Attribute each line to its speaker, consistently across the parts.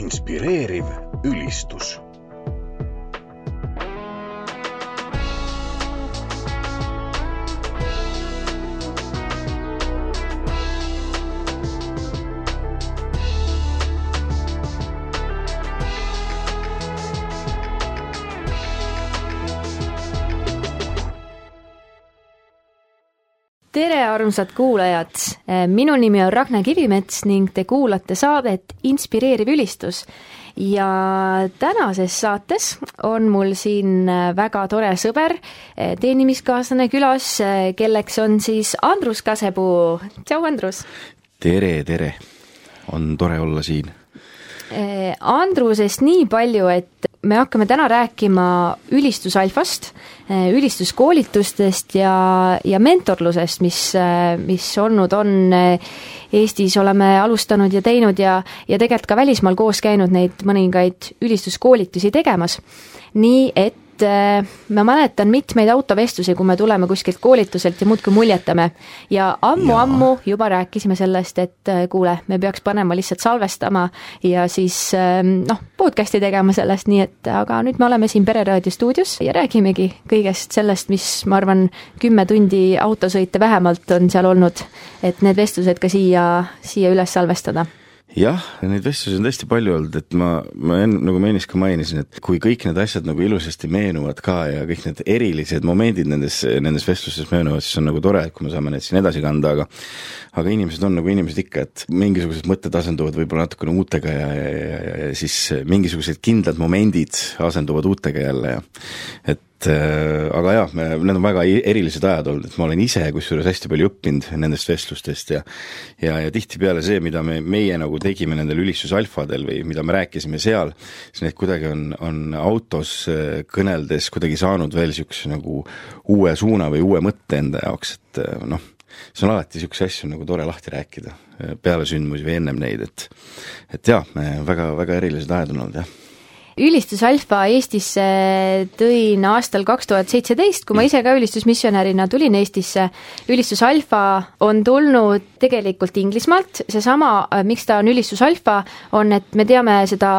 Speaker 1: inspireeriv ülistus
Speaker 2: tere, armsad kuulajad! minu nimi on Ragne Kivimets ning te kuulate saadet Inspireeriv ülistus. ja tänases saates on mul siin väga tore sõber, teenimiskaaslane külas, kelleks on siis Andrus Kasepuu. tšau, Andrus!
Speaker 3: tere, tere! on tore olla siin
Speaker 2: Andrusest nii palju, et me hakkame täna rääkima ülistusalfast, ülistuskoolitustest ja, ja mentorlusest, mis, mis olnud on Eestis, oleme alustanud ja teinud ja, ja tegelikult ka välismaal koos käinud neid mõningaid ülistuskoolitusi tegemas. nii et et ma mäletan mitmeid autovestlusi, kui me tuleme kuskilt koolituselt ja muudkui muljetame. ja ammu-ammu juba rääkisime sellest, et äh, kuule, me peaks panema lihtsalt salvestama ja siis ähm, noh, podcast'i tegema sellest, nii et aga nüüd me oleme siin Pereraadio stuudios ja räägimegi kõigest sellest, mis ma arvan, kümme tundi autosõite vähemalt on seal olnud, et need vestlused ka siia, siia üles salvestada
Speaker 3: jah, neid vestlusi on tõesti palju olnud, et ma, ma enne, nagu ma ennist ka mainisin, et kui kõik need asjad nagu ilusasti meenuvad ka ja kõik need erilised momendid nendes, nendes vestlustes meenuvad, siis on nagu tore, et kui me saame neid siin edasi kanda, aga aga inimesed on nagu inimesed ikka, et mingisugused mõtted asenduvad võib-olla natukene uutega ja, ja, ja, ja, ja siis mingisugused kindlad momendid asenduvad uutega jälle ja et aga jah, need on väga erilised ajad olnud, et ma olen ise kusjuures hästi palju õppinud nendest vestlustest ja ja, ja tihtipeale see, mida me, meie nagu tegime nendel ülistusalfadel või mida me rääkisime seal, siis need kuidagi on, on autos äh, kõneldes kuidagi saanud veel niisuguse nagu uue suuna või uue mõtte enda jaoks, et äh, noh, see on alati niisuguseid asju nagu tore lahti rääkida peale sündmusi või ennem neid, et et jah, väga, väga erilised ajad on olnud jah
Speaker 2: ülistus Alfa Eestisse tõin aastal kaks tuhat seitseteist, kui ma ise ka ülistusmissionärina tulin Eestisse. ülistus Alfa on tulnud tegelikult Inglismaalt, seesama, äh, miks ta on ülistus Alfa, on, et me teame seda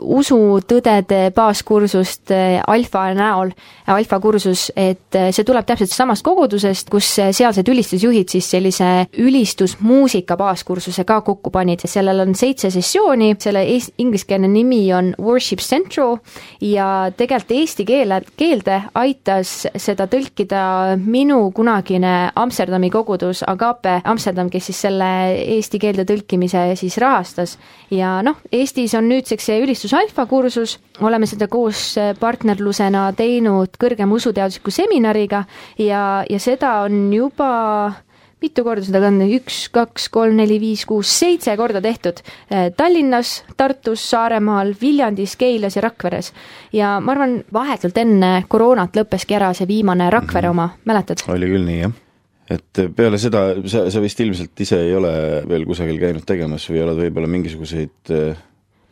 Speaker 2: usutõdede baaskursust äh, Alfa näol, Alfa kursus, et äh, see tuleb täpselt samast kogudusest, kus sealsed ülistusjuhid siis sellise ülistusmuusika baaskursuse ka kokku panid. sellel on seitse sessiooni, selle ingliskeelne nimi on Worship Center, Centro ja tegelikult eesti keele, keelde aitas seda tõlkida minu kunagine Amsterdami kogudus Agape Amsterdam, kes siis selle eesti keelde tõlkimise siis rahastas. ja noh, Eestis on nüüdseks see ülistus alfa kursus, oleme seda koos partnerlusena teinud kõrgema usuteadusliku seminariga ja, ja seda on juba mitu korda seda on, üks, kaks, kolm, neli, viis, kuus, seitse korda tehtud eh, Tallinnas, Tartus, Saaremaal, Viljandis, Keilas ja Rakveres. ja ma arvan, vahetult enne koroonat lõppeski ära see viimane Rakvere -hmm. oma, mäletad?
Speaker 3: oli küll nii, jah et peale seda sa, sa vist ilmselt ise ei ole veel kusagil käinud tegemas või oled võib-olla mingisuguseid äh,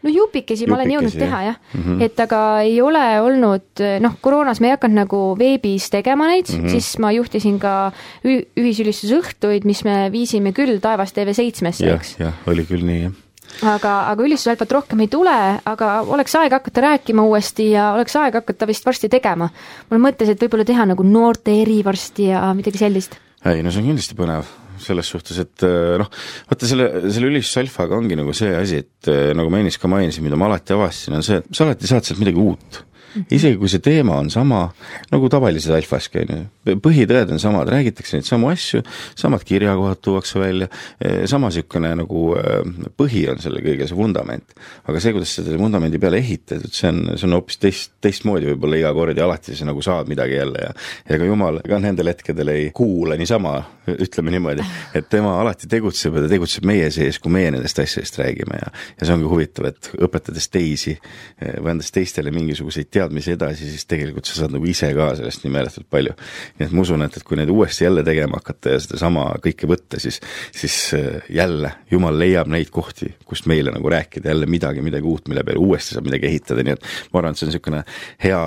Speaker 2: no jupikesi ma olen jõudnud teha jah mm, -hmm. et aga ei ole olnud, noh, koroonas me ei hakanud nagu veebis tegema neid mm, -hmm. siis ma juhtisin ka ühisülistusõhtuid, mis me viisime küll Taevas TV7-sse, eks.
Speaker 3: jah, oli küll nii, jah
Speaker 2: aga, aga ülistusalfat rohkem ei tule, aga oleks aeg hakata rääkima uuesti ja oleks aeg hakata vist varsti tegema. mul mõttes, et võib-olla teha nagu noorte eri varsti ja midagi sellist.
Speaker 3: ei no see on kindlasti põnev selles suhtes, et äh, noh, vaata selle, selle ülistusalfaga ongi nagu see asi, et äh, nagu ma ennist ka mainisin, mida ma alati avastasin, on see, et sa alati saad sealt midagi uut. Isegi kui see teema on sama nagu tavalises alfaski, on ju, põhitõed on samad, räägitakse neid samu asju, samad kirjakohad tuuakse välja, eh, sama niisugune nagu eh, põhi on selle kõige, see vundament. aga see, kuidas seda vundamendi peale ehitatud, see on, see on hoopis teist, teistmoodi võib-olla iga kord ja alati sa nagu saad midagi jälle ja ja ega jumal ka nendel hetkedel ei kuula niisama, ütleme niimoodi, et tema alati tegutseb ja ta tegutseb meie sees, kui meie nendest asjadest räägime ja ja see ongi huvitav, et õpetades teisi eh, või andes teistele mingisuguseid teadmisi, teadmisi edasi, siis tegelikult sa saad nagu ise ka sellest nii meeletult palju. nii et ma usun, et, et kui neid uuesti jälle tegema hakata ja sedasama kõike võtta, siis, siis äh, jälle Jumal leiab neid kohti, kust meile nagu rääkida jälle midagi, midagi uut, mille peale uuesti saab midagi ehitada, nii et ma arvan, et see on niisugune hea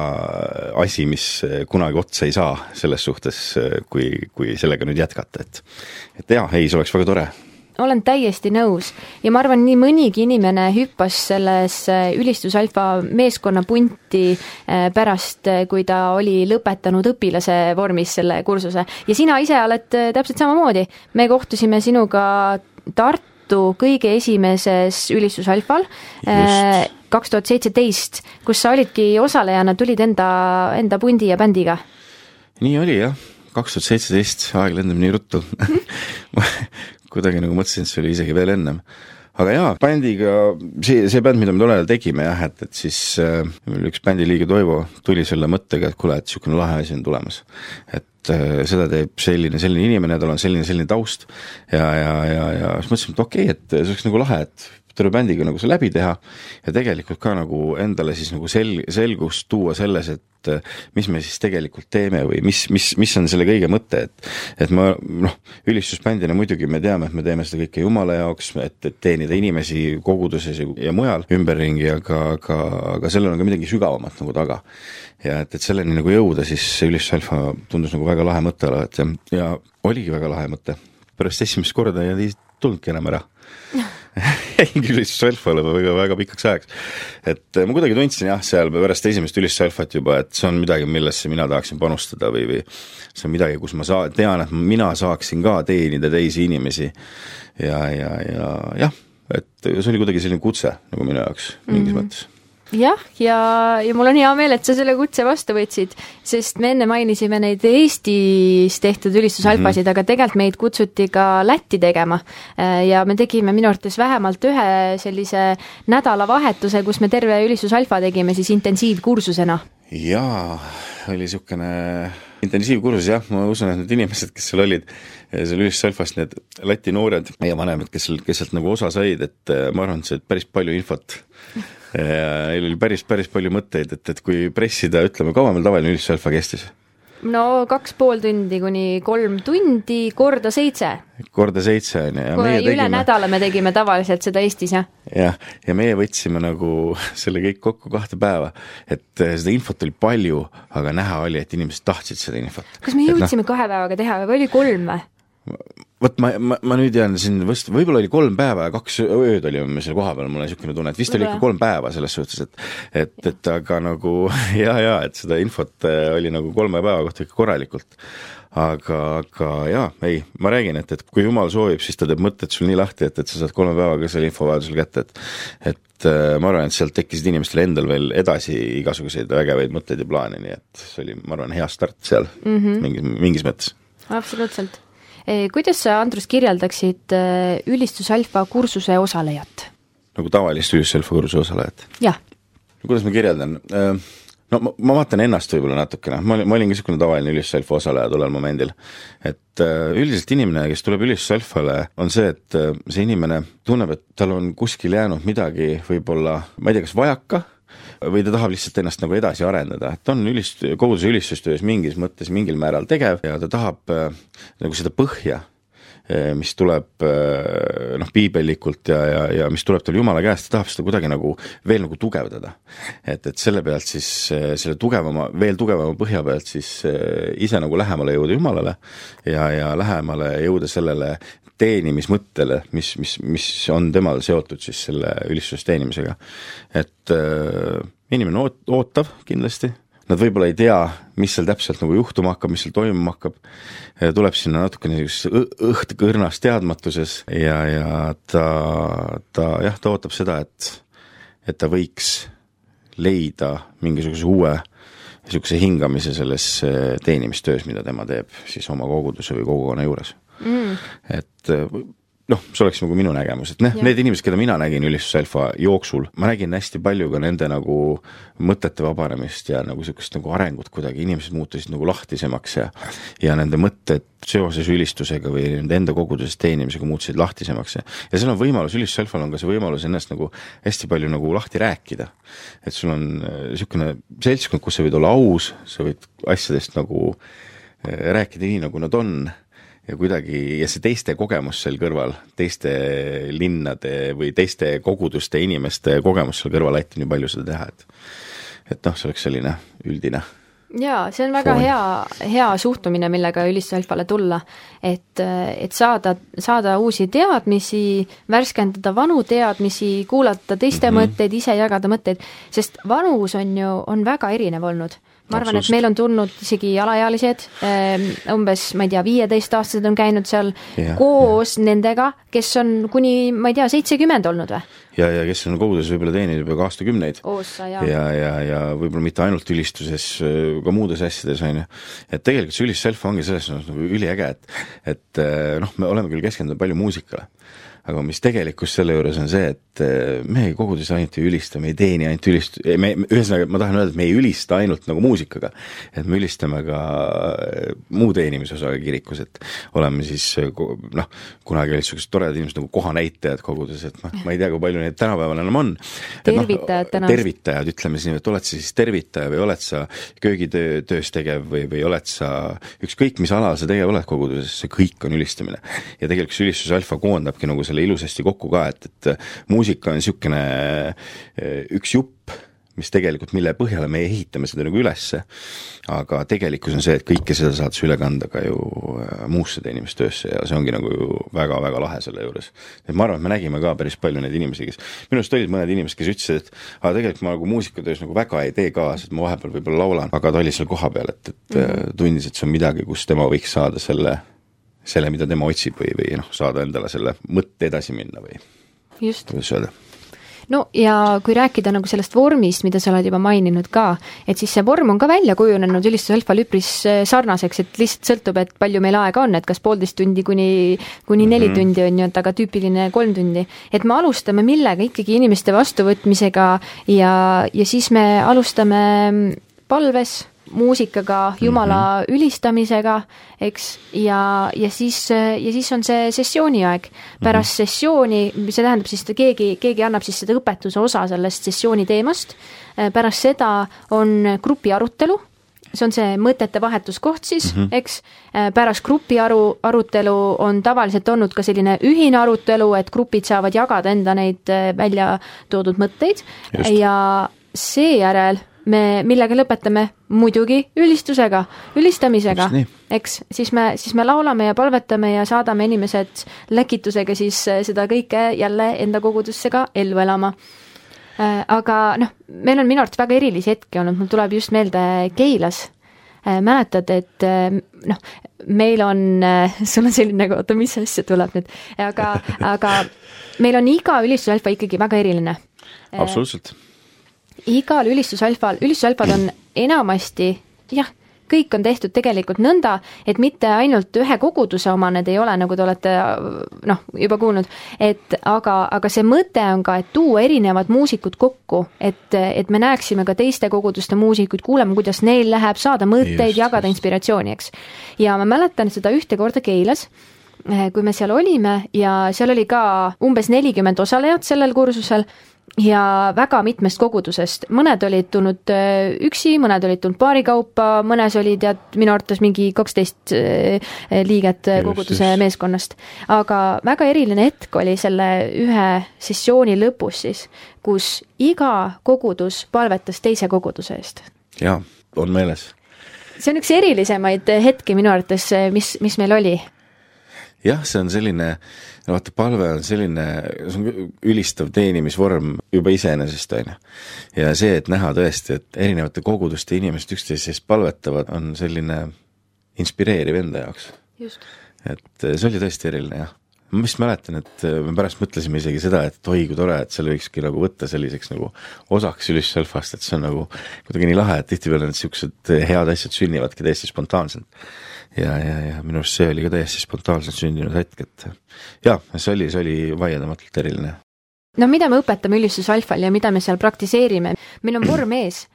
Speaker 3: asi, mis äh, kunagi otsa ei saa selles suhtes, äh, kui, kui sellega nüüd jätkata, et et jaa, ei, see oleks väga tore
Speaker 2: olen täiesti nõus. Ja ma arvan, nii mõnigi inimene hüppas selles äh, ülistusalfa meeskonna punti äh, pärast, äh, kui ta oli lõpetanud õpilase vormis selle kursuse. Ja sina ise oled täpselt samamoodi. me kohtusime sinuga Tartu kõige esimeses ülistusalfal kaks tuhat seitseteist, kus sa olidki osalejana, tulid enda, enda pundi ja bändiga.
Speaker 3: nii oli jah. kaks tuhat seitseteist, aeg lendab nii ruttu kuidagi nagu mõtlesin, et see oli isegi veel ennem. aga jaa, bändiga, see, see bänd, mida me tol ajal tegime jah, et, et siis äh, üks bändi liige Toivo tuli selle mõttega, et kuule, et niisugune lahe asi on tulemas. et äh, seda teeb selline, selline inimene, tal on selline, selline taust ja, ja, ja, ja siis mõtlesime, et okei okay,, et see oleks nagu lahe, et terve bändiga nagu see läbi teha ja tegelikult ka nagu endale siis nagu sel-, selgust tuua selles, et äh, mis me siis tegelikult teeme või mis, mis, mis on selle kõige mõte, et et ma noh, ülistusbändina muidugi me teame, et me teeme seda kõike Jumala jaoks, et, et teenida inimesi koguduses ja, ja mujal ümberringi, aga, aga, aga sellel on ka midagi sügavamat nagu taga. ja et, et selleni nagu jõuda, siis ülistusalfa tundus nagu väga lahe mõte olevat ja, ja oligi väga lahe mõte. pärast esimest korda ei tulnudki enam ära jäingi ülistusalfale väga, väga pikaks ajaks. et ma kuidagi tundsin jah, seal pärast esimest ülistusalfat juba, et see on midagi, millesse mina tahaksin panustada või, või see on midagi, kus ma saa-, tean, et mina saaksin ka teenida teisi inimesi. ja, ja, ja jah, et see oli kuidagi selline kutse nagu minu jaoks mingis mm -hmm. mõttes
Speaker 2: jah, ja, ja mul on hea meel, et sa selle kutse vastu võtsid, sest me enne mainisime neid Eestis tehtud ülistusalfasid mm, -hmm. aga tegelikult meid kutsuti ka Lätti tegema. Äh, ja me tegime minu arvates vähemalt ühe sellise nädalavahetuse, kus me terve ülistusalfa tegime siis intensiivkursusena.
Speaker 3: jaa, oli niisugune intensiivkursus jah, ma usun, et need inimesed, kes seal olid, seal ülistusalfast, need Läti noored, meie vanemad, kes seal, kes sealt nagu osa said, et äh, ma arvan, et said päris palju infot ja neil oli päris, päris palju mõtteid, et, et kui pressida, ütleme, kaua meil tavaline ülistusalfa kestis?
Speaker 2: No kaks pool tundi kuni kolm tundi korda seitse.
Speaker 3: korda seitse, on ju, ja
Speaker 2: meie tegime üle nädala me tegime tavaliselt seda Eestis, jah?
Speaker 3: jah, ja meie võtsime nagu selle kõik kokku kahte päeva. et seda infot oli palju, aga näha oli, et inimesed tahtsid seda infot.
Speaker 2: kas me noh jõudsime no, kahe päevaga teha või oli kolm või?
Speaker 3: Vot ma, ma, ma nüüd jään siin vast, võib-olla oli kolm päeva ja kaks ööd olime seal kohapeal, mul on niisugune tunne, et vist oli ikka kolm päeva selles suhtes, et et, et aga nagu ja, ja et seda infot äh, oli nagu kolme päeva kohta ikka korralikult. aga, aga jaa, ei, ma räägin, et, et kui jumal soovib, siis ta teeb mõtted sul nii lahti, et, et sa saad kolme päevaga selle infovahetusel kätte, et et äh, ma arvan, et sealt tekkisid inimestel endal veel edasi igasuguseid vägevaid mõtteid ja plaane, nii et see oli, ma arvan, hea start seal mm -hmm. mingis, mingis mõttes.
Speaker 2: absoluutselt kuidas sa, Andrus, kirjeldaksid eh, ülistusalfa kursuse osalejat?
Speaker 3: nagu tavalist ülistusalfa kursuse osalejat?
Speaker 2: jah.
Speaker 3: kuidas ma kirjeldan? Eh, no ma, ma vaatan ennast võib-olla natukene, ma olin, ma olin ka niisugune tavaline ülistusalfa osaleja tollel momendil. et üldiselt inimene, kes tuleb ülistusalfale, on see, et see inimene tunneb, et tal on kuskil jäänud midagi võib-olla, ma ei tea, kas vajaka või ta tahab lihtsalt ennast nagu edasi arendada, et on ülist-, koguduse ülistustöös mingis mõttes mingil määral tegev ja ta tahab äh, nagu seda põhja äh, mis tuleb äh, noh, piibellikult ja, ja, ja mis tuleb tal Jumala käest, ta tahab seda kuidagi nagu veel nagu tugevdada. et, et selle pealt siis, selle tugevama, veel tugevama põhja pealt siis ise nagu lähemale jõuda Jumalale ja, ja lähemale jõuda sellele teenimismõttele, mis, mis, mis on temal seotud siis selle ülistuse teenimisega. et äh, inimene oot-, ootab kindlasti, nad võib-olla ei tea, mis seal täpselt nagu juhtuma hakkab, mis seal toimuma hakkab, tuleb sinna natukene niisuguses õhtkõrnas teadmatuses ja, ja ta, ta jah, ta ootab seda, et, et ta võiks leida mingisuguse uue niisuguse hingamise selles äh, teenimistöös, mida tema teeb siis oma koguduse või kogukonna juures mm.. et äh, noh, see oleks nagu minu nägemus, et noh, need inimesed, keda mina nägin ülistusalfa jooksul, ma nägin hästi palju ka nende nagu mõtete vabanemist ja nagu niisugust nagu arengut kuidagi, inimesed muutusid nagu lahtisemaks ja ja nende mõtted seoses ülistusega või nende enda koguduses teenimisega muutusid lahtisemaks ja ja seal on võimalus, ülistusalfal on ka see võimalus ennast nagu hästi palju nagu lahti rääkida. et sul on niisugune äh, seltskond, kus sa võid olla aus, sa võid asjadest nagu äh, rääkida nii, nagu nad on ja kuidagi, ja see teiste kogemus seal kõrval, teiste linnade või teiste koguduste inimeste kogemus seal kõrval aitab nii palju seda teha, et et noh, see oleks selline üldine
Speaker 2: jaa, see on väga
Speaker 3: Foon.
Speaker 2: hea, hea suhtumine, millega ülistusalfale tulla. et, et saada, saada uusi teadmisi, värskendada vanu teadmisi, kuulata teiste mm -hmm. mõtteid, ise jagada mõtteid, sest vanus on ju, on väga erinev olnud ma arvan, et meil on tulnud isegi alaealised, umbes, ma ei tea, viieteistaastased on käinud seal
Speaker 3: Jah,
Speaker 2: koos nendega, kes on kuni, ma ei tea, seitsekümmend olnud või?
Speaker 3: ja, ja kes on koguduses võib-olla teeninud juba ka aastakümneid.
Speaker 2: Ja,
Speaker 3: ja, ja, ja võib-olla mitte ainult ülistuses, ka muudes asjades, on ju. et tegelikult see ülisself ongi selles mõttes nagu üliäge, et et noh, me oleme küll keskendunud palju muusikale, aga mis tegelikkus selle juures on see, et eh, me koguduses ainult ei ülista, me ei teeni ainult ülist-, me, me- ühesõnaga ma tahan öelda, et me ei ülista ainult nagu muusikaga, et me ülistame ka eh, muu teenimisosaga kirikus, et oleme siis eh, noh, kunagi olid niisugused toredad inimesed nagu kohanäitajad koguduses, et noh, ma ei tea, kui palju neid tänapäeval enam on.
Speaker 2: Tervitajad täna-
Speaker 3: tervitajad, ütleme siis nii, et oled sa siis tervitaja või oled sa köögitöö, töös tegev või, või oled sa ükskõik, mis alal sa tegev oled koguduses, see kõik on ülistamine. ja tegelikult see ülistus alfa koondabki nagu selle ilusasti kokku ka, et, et muusika on niisugune eh, üks jupp, mis tegelikult, mille põhjale me ehitame seda nagu ülesse, aga tegelikkus on see, et kõike seda saad sa üle kanda ka ju äh, muusse teenimistöösse ja see ongi nagu ju väga-väga lahe selle juures. et ma arvan, et me nägime ka päris palju neid inimesi, kes, minu arust olid mõned inimesed, kes ütlesid, et aga tegelikult ma nagu muusikatöös nagu väga ei tee kaasa, et ma vahepeal võib-olla laulan, aga ta oli seal kohapeal, et, et mm -hmm. tundis, et see on midagi, kus tema võiks saada selle, selle, mida tema otsib või, või noh, saada endale selle mõtte edasi minna või kuidas öelda
Speaker 2: no ja kui rääkida nagu sellest vormist, mida sa oled juba maininud ka, et siis see vorm on ka välja kujunenud ülistusalfal üpris äh, sarnaseks, et lihtsalt sõltub, et palju meil aega on, et kas poolteist tundi kuni, kuni neli mm -hmm. tundi on ju, et aga tüüpiline kolm tundi. et me alustame millega ikkagi inimeste vastuvõtmisega ja, ja siis me alustame palves muusikaga, Jumala mm -hmm. ülistamisega, eks, ja, ja siis, ja siis on see sessiooni aeg. pärast mm -hmm. sessiooni, see tähendab siis, et keegi, keegi annab siis seda õpetuse osa sellest sessiooni teemast, pärast seda on grupi arutelu, see on see mõtete vahetuskoht siis mm, -hmm. eks, pärast grupi aru, arutelu on tavaliselt olnud ka selline ühine arutelu, et grupid saavad jagada enda neid äh, välja toodud mõtteid
Speaker 3: Just.
Speaker 2: ja seejärel me millega lõpetame? muidugi ülistusega, ülistamisega eks, siis me, siis me laulame ja palvetame ja saadame inimesed läkitusega siis äh, seda kõike jälle enda kogudusse ka ellu elama. Äh, aga noh, meil on minu arvates väga erilisi hetki olnud, mul tuleb just meelde Keilas. Äh, mäletad, et noh, meil on, sul on selline, oota, mis asja tuleb nüüd, aga, aga meil on iga ülistusalfa ikkagi väga eriline
Speaker 3: absoluutselt
Speaker 2: igal ülistusalfal, ülistusalfad on enamasti jah, kõik on tehtud tegelikult nõnda, et mitte ainult ühe koguduse oma need ei ole, nagu te olete noh, juba kuulnud, et aga, aga see mõte on ka, et tuua erinevad muusikud kokku, et, et me näeksime ka teiste koguduste muusikuid, kuuleme, kuidas neil läheb, saada mõtteid, jagada inspiratsiooni, eks. ja ma mäletan seda ühte korda Keilas, kui me seal olime ja seal oli ka umbes nelikümmend osalejat sellel kursusel ja väga mitmest kogudusest, mõned olid tulnud äh, üksi, mõned olid tulnud paari kaupa, mõnes oli tead minu arvates mingi kaksteist äh, liiget äh, koguduse
Speaker 3: just.
Speaker 2: meeskonnast. aga väga eriline hetk oli selle ühe sessiooni lõpus siis, kus iga kogudus palvetas teise koguduse eest.
Speaker 3: jaa, on meeles
Speaker 2: see on üks erilisemaid hetki minu arvates, mis, mis meil oli.
Speaker 3: Jah, see on selline, vaata, palve on selline, see on ülistav teenimisvorm juba iseenesest, on ju. ja see, et näha tõesti, et erinevate koguduste inimesed üksteise eest palvetavad, on selline inspireeriv enda jaoks. et eh, see oli tõesti eriline, jah. Ma vist mäletan, et eh, me pärast mõtlesime isegi seda, et oi kui tore, et selle võikski nagu võtta selliseks nagu osaks ülisselfast, et see on nagu kuidagi nii lahe, et tihtipeale need niisugused head asjad sünnivadki täiesti spontaanselt. ja, ja, ja minu arust see oli ka täiesti spontaanselt sündinud hetk, et jaa, see oli, see oli vaieldamatult eriline.
Speaker 2: no mida me õpetame ülistusalfal ja mida me seal praktiseerime, meil on vorm ees,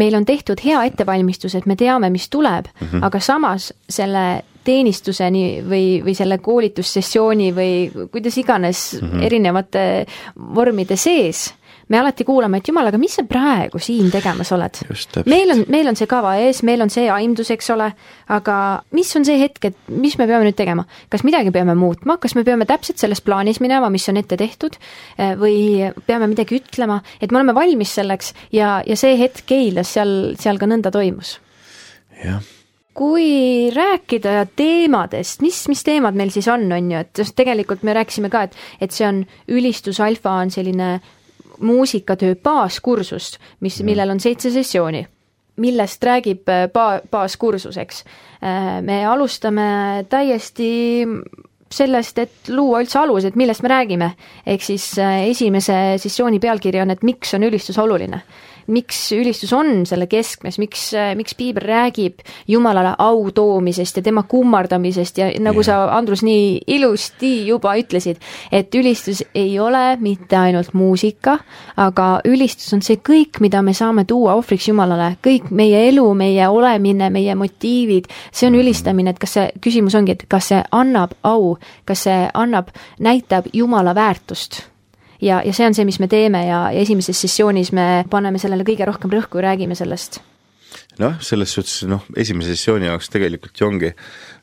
Speaker 2: meil on tehtud hea ettevalmistus, et me teame, mis tuleb mm, -hmm. aga samas selle teenistuseni või, või selle koolitussessiooni või kuidas iganes mm -hmm. erinevate vormide sees me alati kuulame, et jumal, aga mis sa praegu siin tegemas oled? Meil on, meil on see kava ees, meil on see aimdus, eks ole, aga mis on see hetk, et mis me peame nüüd tegema? kas midagi peame muutma, kas me peame täpselt selles plaanis minema, mis on ette tehtud eh, või peame midagi ütlema, et me oleme valmis selleks ja, ja see hetk Keilas seal, seal ka nõnda toimus
Speaker 3: jah
Speaker 2: kui rääkida teemadest, mis, mis teemad meil siis on, on ju, et tegelikult me rääkisime ka, et, et see on ülistus alfa on selline muusikatöö baaskursus, mis, millel on seitse sessiooni millest räägib ba-, baaskursus, eks. me alustame täiesti sellest, et luua üldse alused, millest me räägime. ehk siis esimese sessiooni pealkiri on, et miks on ülistus oluline miks ülistus on selle keskmes, miks, miks piibel räägib Jumalale au toomisest ja tema kummardamisest ja nagu yeah. sa, Andrus, nii ilusti juba ütlesid, et ülistus ei ole mitte ainult muusika, aga ülistus on see kõik, mida me saame tuua ohvriks Jumalale, kõik meie elu, meie olemine, meie motiivid, see on mhm. ülistamine, et kas see, küsimus ongi, et kas see annab au, kas see annab, näitab Jumala väärtust ja, ja see on see, mis me teeme ja, ja esimeses sessioonis me paneme sellele kõige rohkem rõhku ja räägime sellest.
Speaker 3: noh, selles suhtes noh, esimese sessiooni jaoks tegelikult ju ongi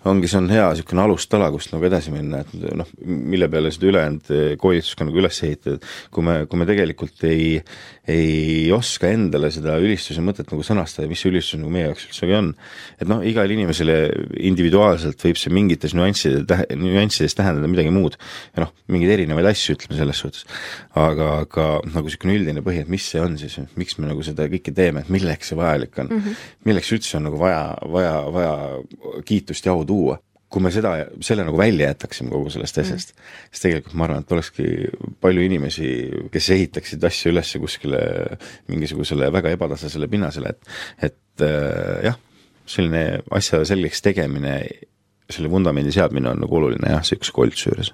Speaker 3: ongi, see on hea niisugune alustala, kust nagu edasi minna, et noh, mille peale seda ülejäänud eh, koolitust ka nagu üles ehitada, kui me, kui me tegelikult ei, ei oska endale seda ülistuse mõtet nagu sõnastada, mis see ülistus nagu meie jaoks üldsegi on, et noh, igale inimesele individuaalselt võib see mingites nüansside, nüanssides tähendada midagi muud ja noh, mingeid erinevaid asju, ütleme selles suhtes. aga, aga nagu niisugune üldine põhi, et mis see on siis, miks me nagu seda kõike teeme, et milleks see vajalik on mm, -hmm. milleks üldse on nagu vaja, vaja, vaja kiitust ja au tuua, kui me seda, selle nagu välja jätaksime kogu sellest asjast mm., siis tegelikult ma arvan, et olekski palju inimesi, kes ehitaksid asju üles kuskile mingisugusele väga ebatasaisele pinnasele, et et äh, jah, selline asja selgeks tegemine, selle vundamendi seadmine on nagu oluline jah, niisuguse koolituse juures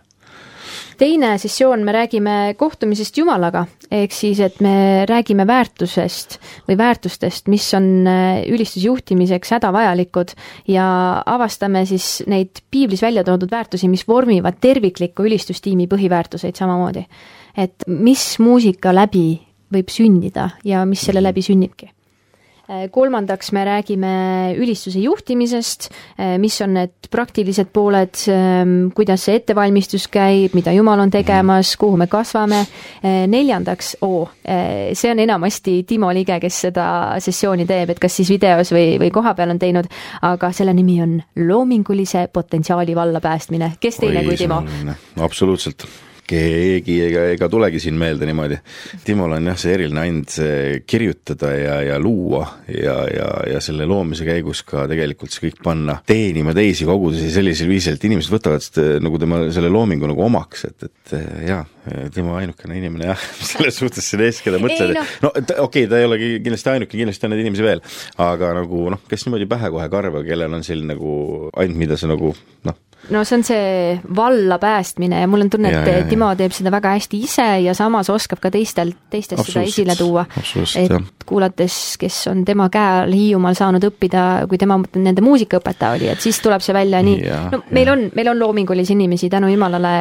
Speaker 2: teine sessioon, me räägime kohtumisest Jumalaga, ehk siis, et me räägime väärtusest või väärtustest, mis on äh, ülistusjuhtimiseks hädavajalikud ja avastame siis neid piiblis välja toodud väärtusi, mis vormivad tervikliku ülistustiimi põhiväärtuseid samamoodi. et mis muusika läbi võib sündida ja mis selle läbi sünnibki kolmandaks me räägime ülistuse juhtimisest, äh, mis on need praktilised pooled, ähm, kuidas see ettevalmistus käib, mida Jumal on tegemas, kuhu me kasvame. Äh, neljandaks oh,, see on enamasti Timo Lige, kes seda sessiooni teeb, et kas siis videos või, või kohapeal on teinud, aga selle nimi on loomingulise potentsiaali vallapäästmine. kes teine Oi, kui Timo?
Speaker 3: absoluutselt keegi ega, ega tulegi siin meelde niimoodi. Timol on jah, see eriline and kirjutada ja, ja luua ja, ja, ja selle loomise käigus ka tegelikult see kõik panna teenima teisi kogudusi sellisel viisil, et inimesed võtavad seda, nagu tema selle loomingu nagu omaks, et, et jaa, tema ainukene inimene jah, selles suhtes siin ees, keda mõtled, no, no okei okay,, ta ei ole kindlasti ainuke, kindlasti on neid inimesi veel, aga nagu noh, kes niimoodi pähe kohe karva, kellel on selline nagu and, mida sa nagu noh,
Speaker 2: no see on see valla päästmine ja mul on tunne, et Timo teeb seda väga hästi ise ja samas oskab ka teistel, teistes seda esile tuua. et kuulates, kes on tema käe all Hiiumaal saanud õppida, kui tema nende muusikaõpetaja oli, et siis tuleb see välja nii, no meil ja. on, meil on loomingulisi inimesi tänu jumalale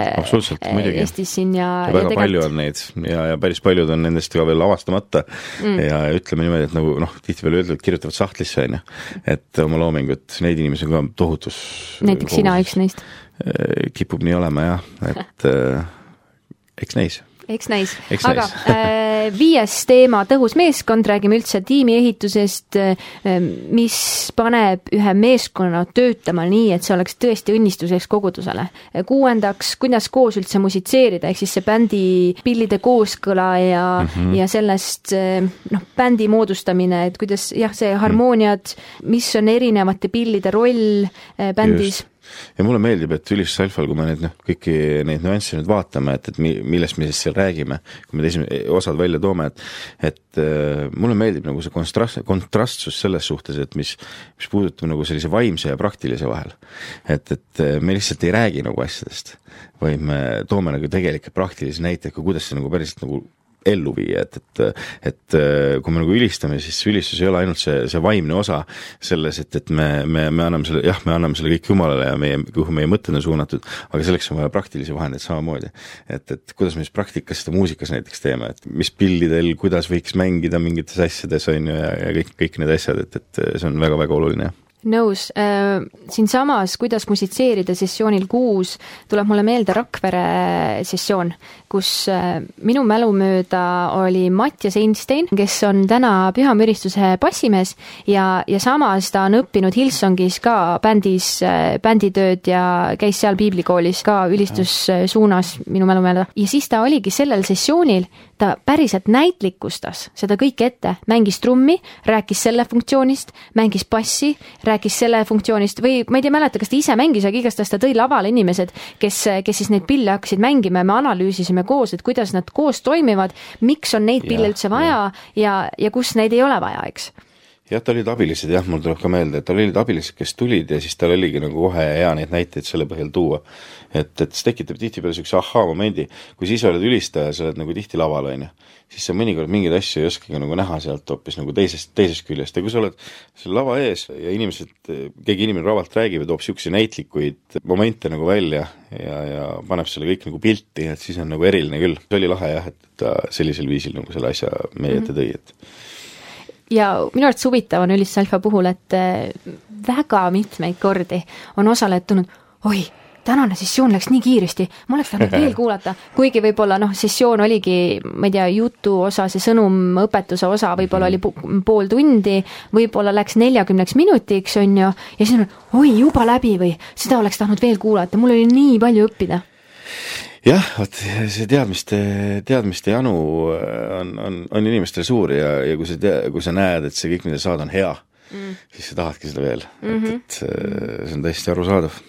Speaker 2: Eestis siin ja,
Speaker 3: ja väga ja palju on neid ja, ja päris paljud on nendest ka veel avastamata mm. ja ütleme niimoodi, et nagu noh, tihtipeale öeldavad, kirjutavad sahtlisse, on ju, et oma loomingut, neid inimesi on ka tohutus
Speaker 2: näiteks sina üks neist
Speaker 3: neist? Äh, kipub nii olema jah, et äh, eks näis
Speaker 2: eks näis, aga äh, viies teema, tõhus meeskond, räägime üldse tiimiehitusest äh,, mis paneb ühe meeskonna töötama nii, et see oleks tõesti õnnistuseks kogudusele. kuuendaks, kuidas koos üldse musitseerida, ehk siis see bändi pillide kooskõla ja mm, -hmm. ja sellest äh, noh, bändi moodustamine, et kuidas jah, see harmooniad, mis on erinevate pillide roll bändis Just
Speaker 3: ja mulle meeldib, et Ülis Salfal, kui me neid noh, kõiki neid nüansse nüüd vaatame, et, et mi-, millest me siis seal räägime, kui me esimene, osad välja toome, et et äh, mulle meeldib nagu see kontrast, kontrastsus selles suhtes, et mis, mis puudutab nagu sellise vaimse ja praktilise vahel. et, et äh, me lihtsalt ei räägi nagu asjadest, vaid me toome nagu tegelikke praktilisi näiteid, kuidas see nagu päriselt nagu ellu viia, et, et et kui me nagu ülistame, siis ülistus ei ole ainult see, see vaimne osa selles, et, et me, me, me anname selle, jah, me anname selle kõik Jumalale ja meie, kuhu meie mõtted on suunatud, aga selleks on vaja praktilisi vahendeid samamoodi. et, et kuidas me siis praktikas seda muusikas näiteks teeme, et mis pillidel, kuidas võiks mängida mingites asjades, on ju, ja, ja kõik, kõik need asjad, et, et see on väga-väga oluline
Speaker 2: nõus, siinsamas Kuidas musitseerida sessioonil kuus tuleb mulle meelde Rakvere sessioon, kus minu mälu mööda oli Mattias Einstein, kes on täna Püha Müristuse bassimees ja, ja samas ta on õppinud Hillsongis ka bändis, bänditööd ja käis seal piiblikoolis ka ülistussuunas minu mälu mööda. ja siis ta oligi sellel sessioonil, ta päriselt näitlikustas seda kõike ette, mängis trummi, rääkis selle funktsioonist, mängis bassi, rääkis selle funktsioonist või ma ei tea, mäleta, kas ta ise mängis, aga igastahes ta tõi lavale inimesed, kes, kes siis neid pille hakkasid mängima ja me analüüsisime koos, et kuidas nad koos toimivad, miks on neid pille üldse vaja ja, ja, ja kus neid ei ole vaja, eks
Speaker 3: jah, tal olid abilised jah, mul tuleb ka meelde, et tal olid abilised, kes tulid ja siis tal oligi nagu kohe hea neid näiteid selle põhjal tuua. et, et see tekitab tihtipeale niisuguse ahhaa-momendi, kui sa ise oled ülistaja, sa oled nagu tihti laval, on ju, siis sa mõnikord mingeid asju ei oskagi nagu näha sealt hoopis nagu teisest, teisest küljest ja kui sa oled seal lava ees ja inimesed, keegi inimene lavalt räägib ja toob niisuguseid näitlikuid momente nagu välja ja, ja paneb selle kõik nagu pilti, et siis on nagu eriline küll. see oli lahe jah, et ta sellisel viisil nagu selle asja meie ette tõi, et
Speaker 2: ja minu arvates huvitav on Ülis Alfa puhul, et äh, väga mitmeid kordi on osalejad tulnud, oi, tänane sessioon läks nii kiiresti, ma oleks tahtnud veel kuulata, kuigi võib-olla noh, sessioon oligi, ma ei tea, jutu osa, see sõnum, õpetuse osa võib-olla oli pool tundi, võib-olla läks neljakümneks minutiks, on ju, ja siis on, oi, juba läbi või? Seda oleks tahtnud veel kuulata, mul oli nii palju õppida
Speaker 3: jah, vot see teadmiste, teadmiste janu on, on, on inimestel suur ja, ja kui sa tea-, kui sa näed, et see kõik, mida sa saad, on hea mm., siis sa tahadki seda veel mm, -hmm. et, mhm. et see on täiesti arusaadav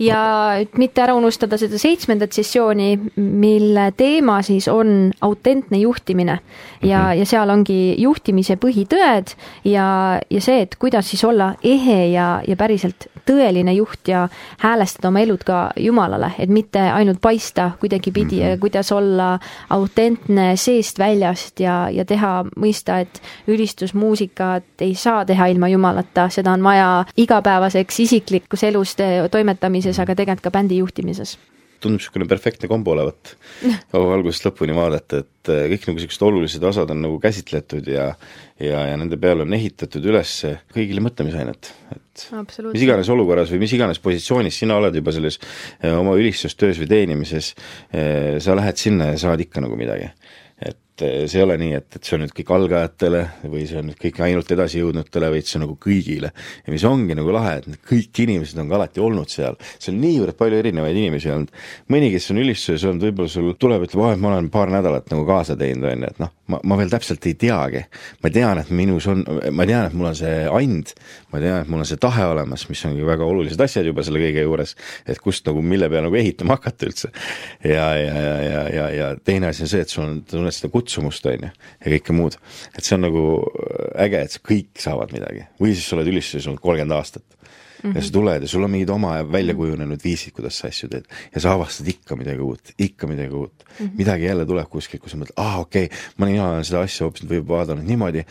Speaker 2: ja et mitte ära unustada seda seitsmendat sessiooni, mille teema siis on autentne juhtimine ja mm, -hmm. ja seal ongi juhtimise põhitõed ja, ja see, et kuidas siis olla ehe ja, ja päriselt tõeline juht ja häälestada oma elud ka Jumalale, et mitte ainult paista kuidagipidi mm -hmm. kuidas olla autentne seest väljast ja, ja teha mõista, et ülistusmuusikat ei saa teha ilma Jumalata, seda on vaja igapäevaseks isiklikus elus toimetamises, aga tegelikult ka bändi juhtimises.
Speaker 3: Tundub niisugune perfektne kombo olevat. Algusest lõpuni vaadata, et äh, kõik nagu niisugused olulised osad on nagu käsitletud ja ja, ja nende peale on ehitatud üles kõigile mõtlemisainet, et mis iganes olukorras või mis iganes positsioonis sina oled juba selles äh, oma ülistustöös või teenimises, äh, sa lähed sinna ja saad ikka nagu midagi et see ei ole nii, et, et see on nüüd kõik algajatele või see on nüüd kõik ainult edasijõudnutele, vaid see on nagu kõigile. ja mis ongi nagu lahe, et need kõik inimesed on ka alati olnud seal, seal on niivõrd palju erinevaid inimesi olnud. mõni, kes on ülistuses olnud, võib-olla sul tuleb, ütleb, oh, et ma olen paar nädalat nagu kaasa teinud, on ju, et noh, ma, ma veel täpselt ei teagi. ma tean, et minus on, ma tean, et mul on see and, ma tean, et mul on see tahe olemas, mis ongi väga olulised asjad juba selle kõige juures, et kust nagu, mille peale nagu ehitama hakata üldse. ja, ja, ja, ja, ja, ja teine asi on see, et sul on, tunned seda kutset, kutsumust, on ju, ja kõike muud. et see on nagu äge, et kõik saavad midagi. või siis sa oled ülistuses olnud kolmkümmend aastat Mm -hmm. ja sa tuled ja sul on mingid oma välja kujunenud viisid, kuidas sa asju teed ja sa avastad ikka midagi uut, ikka midagi uut mm. -hmm. midagi jälle tuleb kuskilt, kus sa mõtled, aa ah, okei okay,, ma olen, seda asja hoopis võib-olla vaadanud niimoodi,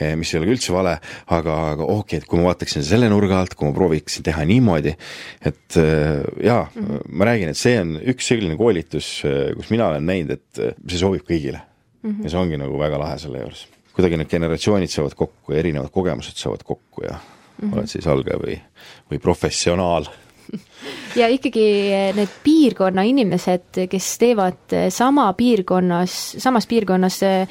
Speaker 3: eh, mis ei ole üldse vale, aga, aga okei okay,, et kui ma vaataksin selle nurga alt, kui ma prooviksin teha niimoodi, et eh, jaa mm, -hmm. ma räägin, et see on üks selline koolitus, eh, kus mina olen näinud, et see sobib kõigile mm. -hmm. ja see ongi nagu väga lahe selle juures. kuidagi need generatsioonid saavad kokku ja erinevad kogemused saavad kokku ja mm -hmm. oled siis algaja või, või professionaal
Speaker 2: ja ikkagi need piirkonna inimesed, kes teevad sama piirkonnas, samas piirkonnas äh,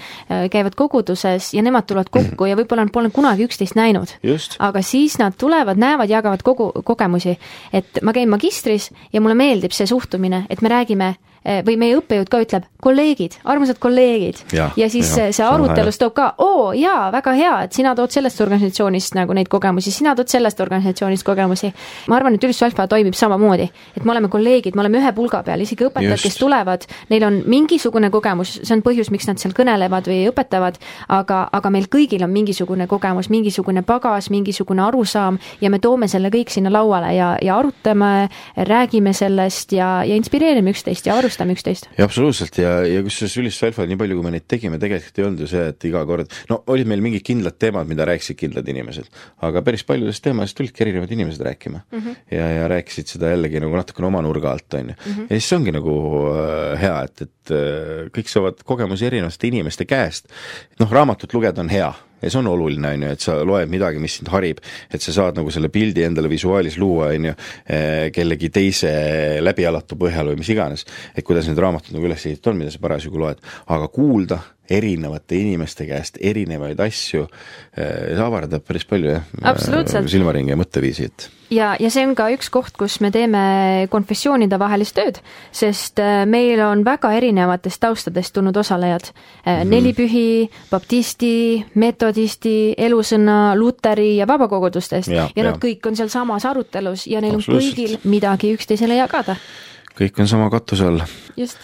Speaker 2: käivad koguduses ja nemad tulevad kokku ja võib-olla nad pole kunagi üksteist näinud. aga siis nad tulevad, näevad, jagavad kogu, kogemusi. et ma käin magistris ja mulle meeldib see suhtumine, et me räägime Eh, või meie õppejõud ka ütleb, kolleegid, armsad kolleegid. ja, siis ja, see arutelus toob ka, oo jaa, väga hea, et sina tood sellest organisatsioonist nagu neid kogemusi, sina tood sellest organisatsioonist kogemusi. ma arvan, et Ülistus Alfa toimib samamoodi, et me oleme kolleegid, me oleme ühe pulga peal, isegi õpetajad, kes tulevad, neil on mingisugune kogemus, see on põhjus, miks nad seal kõnelevad või õpetavad, aga, aga meil kõigil on mingisugune kogemus, mingisugune pagas, mingisugune arusaam ja me toome selle kõik sinna lauale ja, ja arutame, räägime sellest ja, ja inspireerime üksteist ja arvestame arvestame üksteist.
Speaker 3: jaa, absoluutselt ja, ja kusjuures Ülistus Alfal, nii palju kui me neid tegime, tegelikult ei olnud ju see, et iga kord, no olid meil mingid kindlad teemad, mida rääkisid kindlad inimesed, aga päris paljudest teemadest tulidki erinevad inimesed rääkima mm. -hmm. ja, ja rääkisid seda jällegi nagu natukene oma nurga alt, on ju. Mhm. ja siis see ongi nagu äh, hea, et, et äh, kõik saavad kogemusi erinevate inimeste käest. noh, raamatut lugeda on hea ja see on oluline, on ju, et sa loed midagi, mis sind harib, et sa saad nagu selle pildi endale visuaalis luua, on ju, kellegi teise läbialatu põhjal või mis iganes, et kuidas need raamatud nagu üles ehitatud on, mida sa parasjagu loed, aga kuulda erinevate inimeste käest erinevaid asju, see avardab päris palju jah, silmaringi ja mõtteviisi, et
Speaker 2: ja, ja see on ka üks koht, kus me teeme konfessioonide vahelist tööd, sest äh, meil on väga erinevatest taustadest tulnud osalejad mm. -hmm. nelipühi, baptisti, metodisti, elusõna, luteri ja vabakogudustest ja, ja nad ja. kõik on sealsamas arutelus ja neil on kõigil midagi üksteisele jagada.
Speaker 3: kõik on sama katuse all.
Speaker 2: just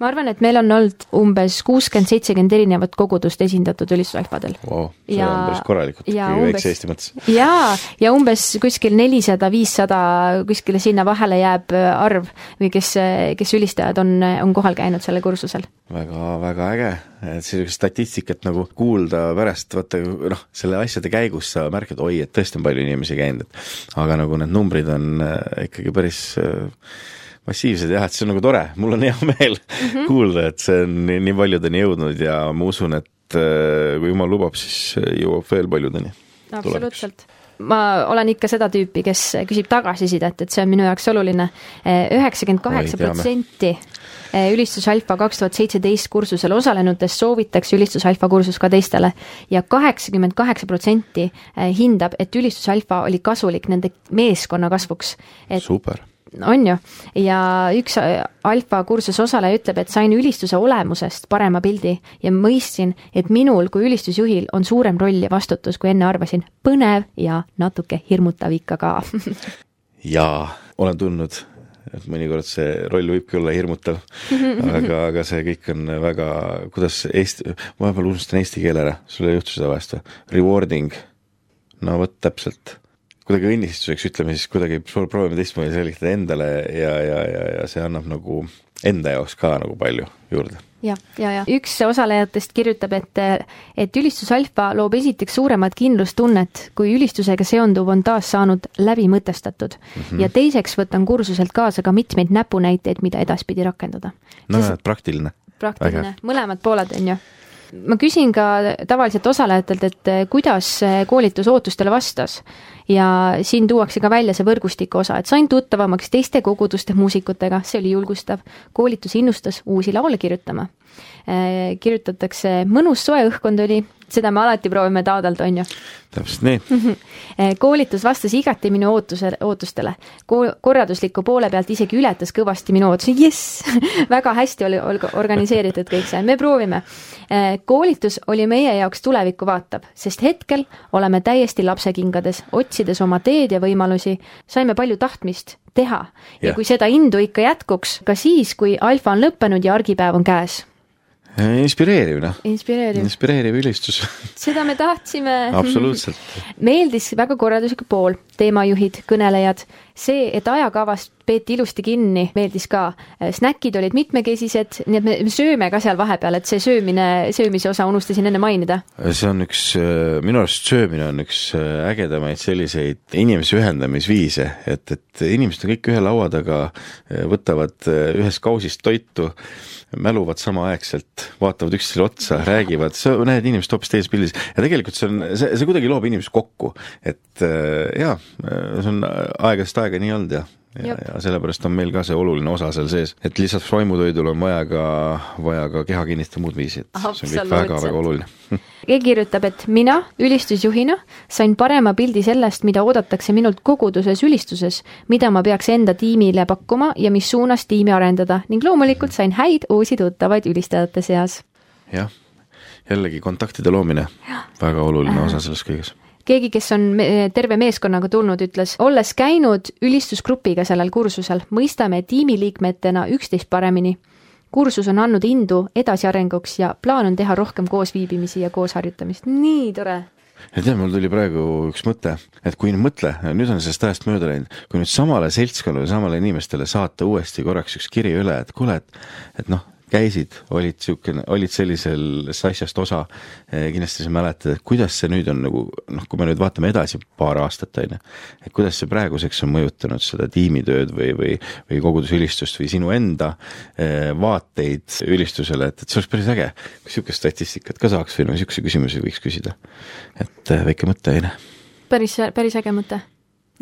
Speaker 2: ma arvan, et meil on olnud umbes kuuskümmend, seitsekümmend erinevat kogudust esindatud ülistusrahvadel
Speaker 3: wow,. see ja, on päris korralikult, kõige väikse Eesti mõttes.
Speaker 2: jaa, ja umbes kuskil nelisada, viissada, kuskile sinna vahele jääb äh, arv või kes, kes ülistajad on, on kohal käinud sellel kursusel
Speaker 3: väga,. väga-väga äge, et sellist statistikat nagu kuulda pärast, vaata noh, selle asjade käigus sa märkad, oi, et tõesti on palju inimesi käinud, et aga nagu need numbrid on äh, ikkagi päris äh, massiivsed jah, et see on nagu tore, mul on hea meel mm -hmm. kuulda, et see on nii, nii paljudeni jõudnud ja ma usun, et äh, kui jumal lubab, siis jõuab veel paljudeni.
Speaker 2: absoluutselt ma olen ikka seda tüüpi, kes küsib tagasisidet, et see on minu jaoks oluline. üheksakümmend kaheksa protsenti ülistus alfa kaks tuhat seitseteist kursusel osalenutest soovitaks ülistus alfa kursus ka teistele ja kaheksakümmend kaheksa protsenti hindab, et ülistus alfa oli kasulik nende meeskonna kasvuks.
Speaker 3: super
Speaker 2: on ju, ja üks äh, alfa kursuse osaleja ütleb, et sain ülistuse olemusest parema pildi ja mõistsin, et minul kui ülistusjuhil on suurem roll ja vastutus, kui enne arvasin. põnev ja natuke hirmutav ikka ka
Speaker 3: jaa, olen tundnud, et mõnikord see roll võibki olla hirmutav, aga, aga see kõik on väga, kuidas eesti, vahepeal unustan eesti keele ära, sul ei juhtu seda vahest või? Rewarding, no vot täpselt kuidagi õnnistuseks, ütleme siis kuidagi proovime teistmoodi selgitada endale ja, ja, ja, ja see annab nagu enda jaoks ka nagu palju juurde
Speaker 2: ja, ja, ja üks osalejatest kirjutab, et, et ülistus alfa loob esiteks suuremat kindlustunnet, kui ülistusega seonduv on taas saanud läbi mõtestatud mm. -hmm. ja teiseks võtan kursuselt kaasa ka mitmeid näpunäiteid, mida edaspidi rakendada.
Speaker 3: no Sest, praktiline.
Speaker 2: praktiline, mõlemad pooled, on ju ma küsin ka tavaliselt osalejatelt, et kuidas koolitus ootustele vastas ja siin tuuakse ka välja see võrgustiku osa, et sain tuttavamaks teiste koguduste muusikutega, see oli julgustav. koolitus innustas uusi laule kirjutama. Äh, kirjutatakse, mõnus soe õhkkond oli, seda me alati proovime taodelda, on ju.
Speaker 3: täpselt nii.
Speaker 2: Äh, koolitus vastas igati minu ootuse, ootustele. Ko-, korraldusliku poole pealt isegi ületas kõvasti minu ootusi, jess! Väga hästi oli organiseeritud kõik see, me proovime. Äh, koolitus oli meie jaoks tulevikku vaatav, sest hetkel oleme täiesti lapsekingades, otsides oma teed ja võimalusi, saime palju tahtmist teha. Ja, ja kui seda indu ikka jätkuks ka siis, kui alfa on lõppenud ja argipäev on käes
Speaker 3: inspireeriv, noh.
Speaker 2: inspireeriv.
Speaker 3: inspireeriv ülistus
Speaker 2: seda me tahtsime
Speaker 3: absoluutselt
Speaker 2: meeldis väga korralduslik pool, teemajuhid, kõnelejad, see, et ajakavast peeti ilusti kinni, meeldis ka. snäkid olid mitmekesised, nii et me sööme ka seal vahepeal, et see söömine, söömise osa unustasin enne mainida.
Speaker 3: see on üks, minu arust söömine on üks ägedamaid selliseid inimese ühendamisviise, et, et inimesed on kõik ühe laua taga, võtavad ühest kausist toitu mäluvad samaaegselt, vaatavad üksteisele otsa, räägivad, sa näed inimest hoopis teises pildis ja tegelikult see on, see, see kuidagi loob inimest kokku, et äh, jaa, see on aegadest aega nii olnud ja ja, ja sellepärast on meil ka see oluline osa seal sees, et lisaks vaimutoidule on vaja ka, vaja ka keha kinnitada muud viisi, et see on kõik väga-väga oluline.
Speaker 2: Keegi kirjutab, et mina ülistusjuhina sain parema pildi sellest, mida oodatakse minult koguduses ülistuses, mida ma peaks enda tiimile pakkuma ja mis suunas tiimi arendada. Ning loomulikult sain häid uusi tuttavaid ülistajate seas.
Speaker 3: jah, jällegi kontaktide loomine, väga oluline osa selles kõiges
Speaker 2: keegi, kes on me terve meeskonnaga tulnud, ütles, olles käinud ülistusgrupiga sellel kursusel, mõistame tiimiliikmetena üksteist paremini. kursus on andnud indu edasiarenguks ja plaan on teha rohkem koosviibimisi ja koos harjutamist, nii tore
Speaker 3: ja tead, mul tuli praegu üks mõte, et kui nüüd mõtle, nüüd on sellest ajast mööda läinud, kui nüüd samale seltskonnale, samale inimestele saata uuesti korraks üks kiri üle, et kuule, et et noh, käisid, olid niisugune, olid sellisest asjast osa, kindlasti sa mäletad, et kuidas see nüüd on nagu noh, kui me nüüd vaatame edasi paar aastat, on ju, et kuidas see praeguseks on mõjutanud seda tiimitööd või, või, või kogudusülistust või sinu enda vaateid ülistusele, et, et see oleks päris äge, kui niisugust statistikat ka saaks või no niisuguseid küsimusi võiks küsida. et väike mõte, on ju.
Speaker 2: päris, päris äge mõte.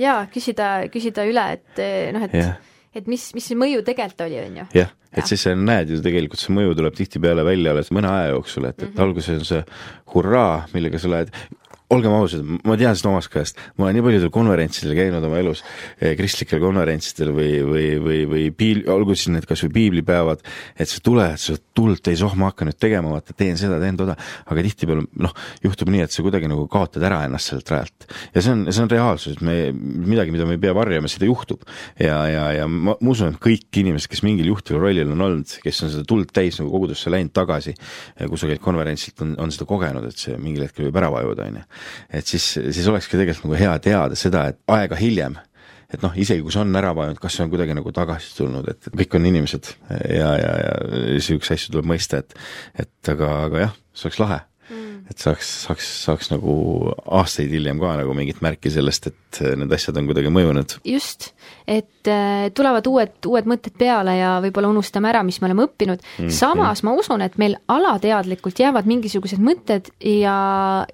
Speaker 2: jaa, küsida, küsida üle, et noh, et yeah et mis, mis see mõju tegelikult oli, on ju.
Speaker 3: jah, et siis sa näed ju tegelikult see mõju tuleb tihtipeale välja alles mõne aja jooksul, et, et mm -hmm. alguses on see hurraa, millega sa lähed olgem ausad, ma tean seda omast käest, ma olen nii paljudel konverentsidel käinud oma elus, eh, kristlikel konverentsidel või, või, või, või piil-, olgu siis need kas või piiblipäevad, et sa tuled, sa tuld täis, oh ma hakkan nüüd tegema, vaata teen seda, teen toda, aga tihtipeale noh, juhtub nii, et sa kuidagi nagu kaotad ära ennast sellelt rajalt. ja see on, see on reaalsus, et me, midagi, mida me ei pea varjama, seda juhtub. ja, ja, ja ma, ma usun, et kõik inimesed, kes mingil juhtival rollil on olnud, kes on seda tuld täis nagu kogudusse läinud tagasi kusagilt konverentsilt, on, on seda kogenud, et see mingil hetkel võib ära vajuda, on ju et siis, siis olekski tegelikult nagu hea teada seda, et aega hiljem et noh, isegi kui see on ära vajunud, kas see on kuidagi nagu tagasi tulnud, et kõik on inimesed ja, ja, ja niisuguseid asju tuleb mõista, et et aga, aga jah, see oleks lahe et saaks, saaks, saaks nagu aastaid hiljem ka nagu mingit märki sellest, et need asjad on kuidagi mõjunud.
Speaker 2: just, et äh, tulevad uued, uued mõtted peale ja võib-olla unustame ära, mis me oleme õppinud mm., samas ma usun, et meil alateadlikult jäävad mingisugused mõtted ja,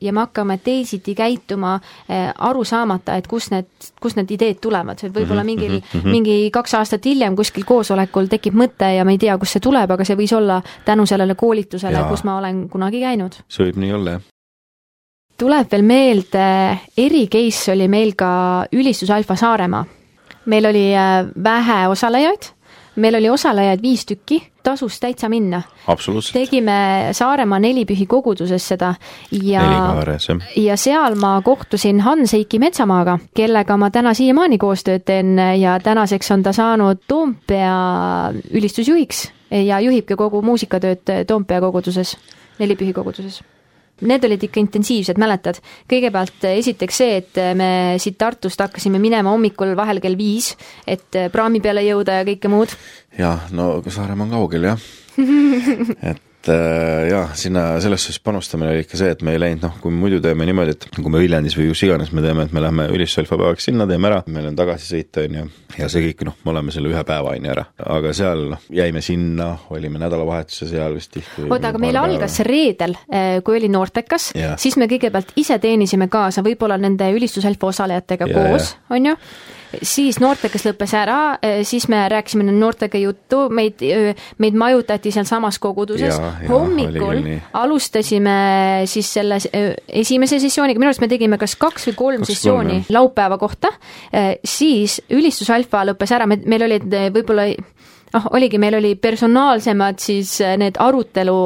Speaker 2: ja me hakkame teisiti käituma äh, aru saamata, et kust need, kust need ideed tulevad, et võib-olla mhm, mingil mm, -hmm. mingi kaks aastat hiljem kuskil koosolekul tekib mõte ja me ei tea, kust see tuleb, aga see võis olla tänu sellele koolitusele, kus ma olen kunagi käinud.
Speaker 3: see võib nii olla, jah
Speaker 2: tuleb veel meelde, eri case oli meil ka Ülistus Alfa Saaremaa. meil oli äh, vähe osalejaid, meil oli osalejaid viis tükki, tasus täitsa minna. tegime Saaremaa nelipühi koguduses seda ja, ja seal ma kohtusin Hans-Heiki Metsamaaga, kellega ma täna siiamaani koostööd teen ja tänaseks on ta saanud Toompea ülistusjuhiks ja juhibki kogu muusikatööd Toompea koguduses, nelipühi koguduses Need olid ikka intensiivsed, mäletad? kõigepealt eh, esiteks see, et eh, me siit Tartust hakkasime minema hommikul vahel kell viis, et eh, praami peale jõuda ja kõike muud.
Speaker 3: jah, no Saaremaa on kaugel jah et et äh, jaa, sinna selles suhtes panustamine oli ikka see, et me ei läinud noh, kui muidu teeme niimoodi, et kui me Viljandis või kus iganes me teeme, et me lähme ülisalfapäevaks sinna, teeme ära, meil on tagasisõit, on ju, ja see kõik noh, me oleme selle ühe päeva on ju ära. aga seal noh, jäime sinna, olime nädalavahetuse seal vist tihti.
Speaker 2: oota, aga meil algas reedel, äh, kui oli Noortekas, siis me kõigepealt ise teenisime kaasa, võib-olla nende ülistusalfa osalejatega ja, koos, on ju siis noortekas lõppes ära, eh, siis me rääkisime noortega juttu, meid, meid majutati sealsamas koguduses. hommikul alustasime siis selle esimese sessiooniga, minu arust me tegime kas kaks või kolm kaks sessiooni kolm, laupäeva kohta, siis ülistus alfa lõppes ära, me, meil olid võib-olla noh, oligi, meil oli personaalsemad siis äh, need arutelu,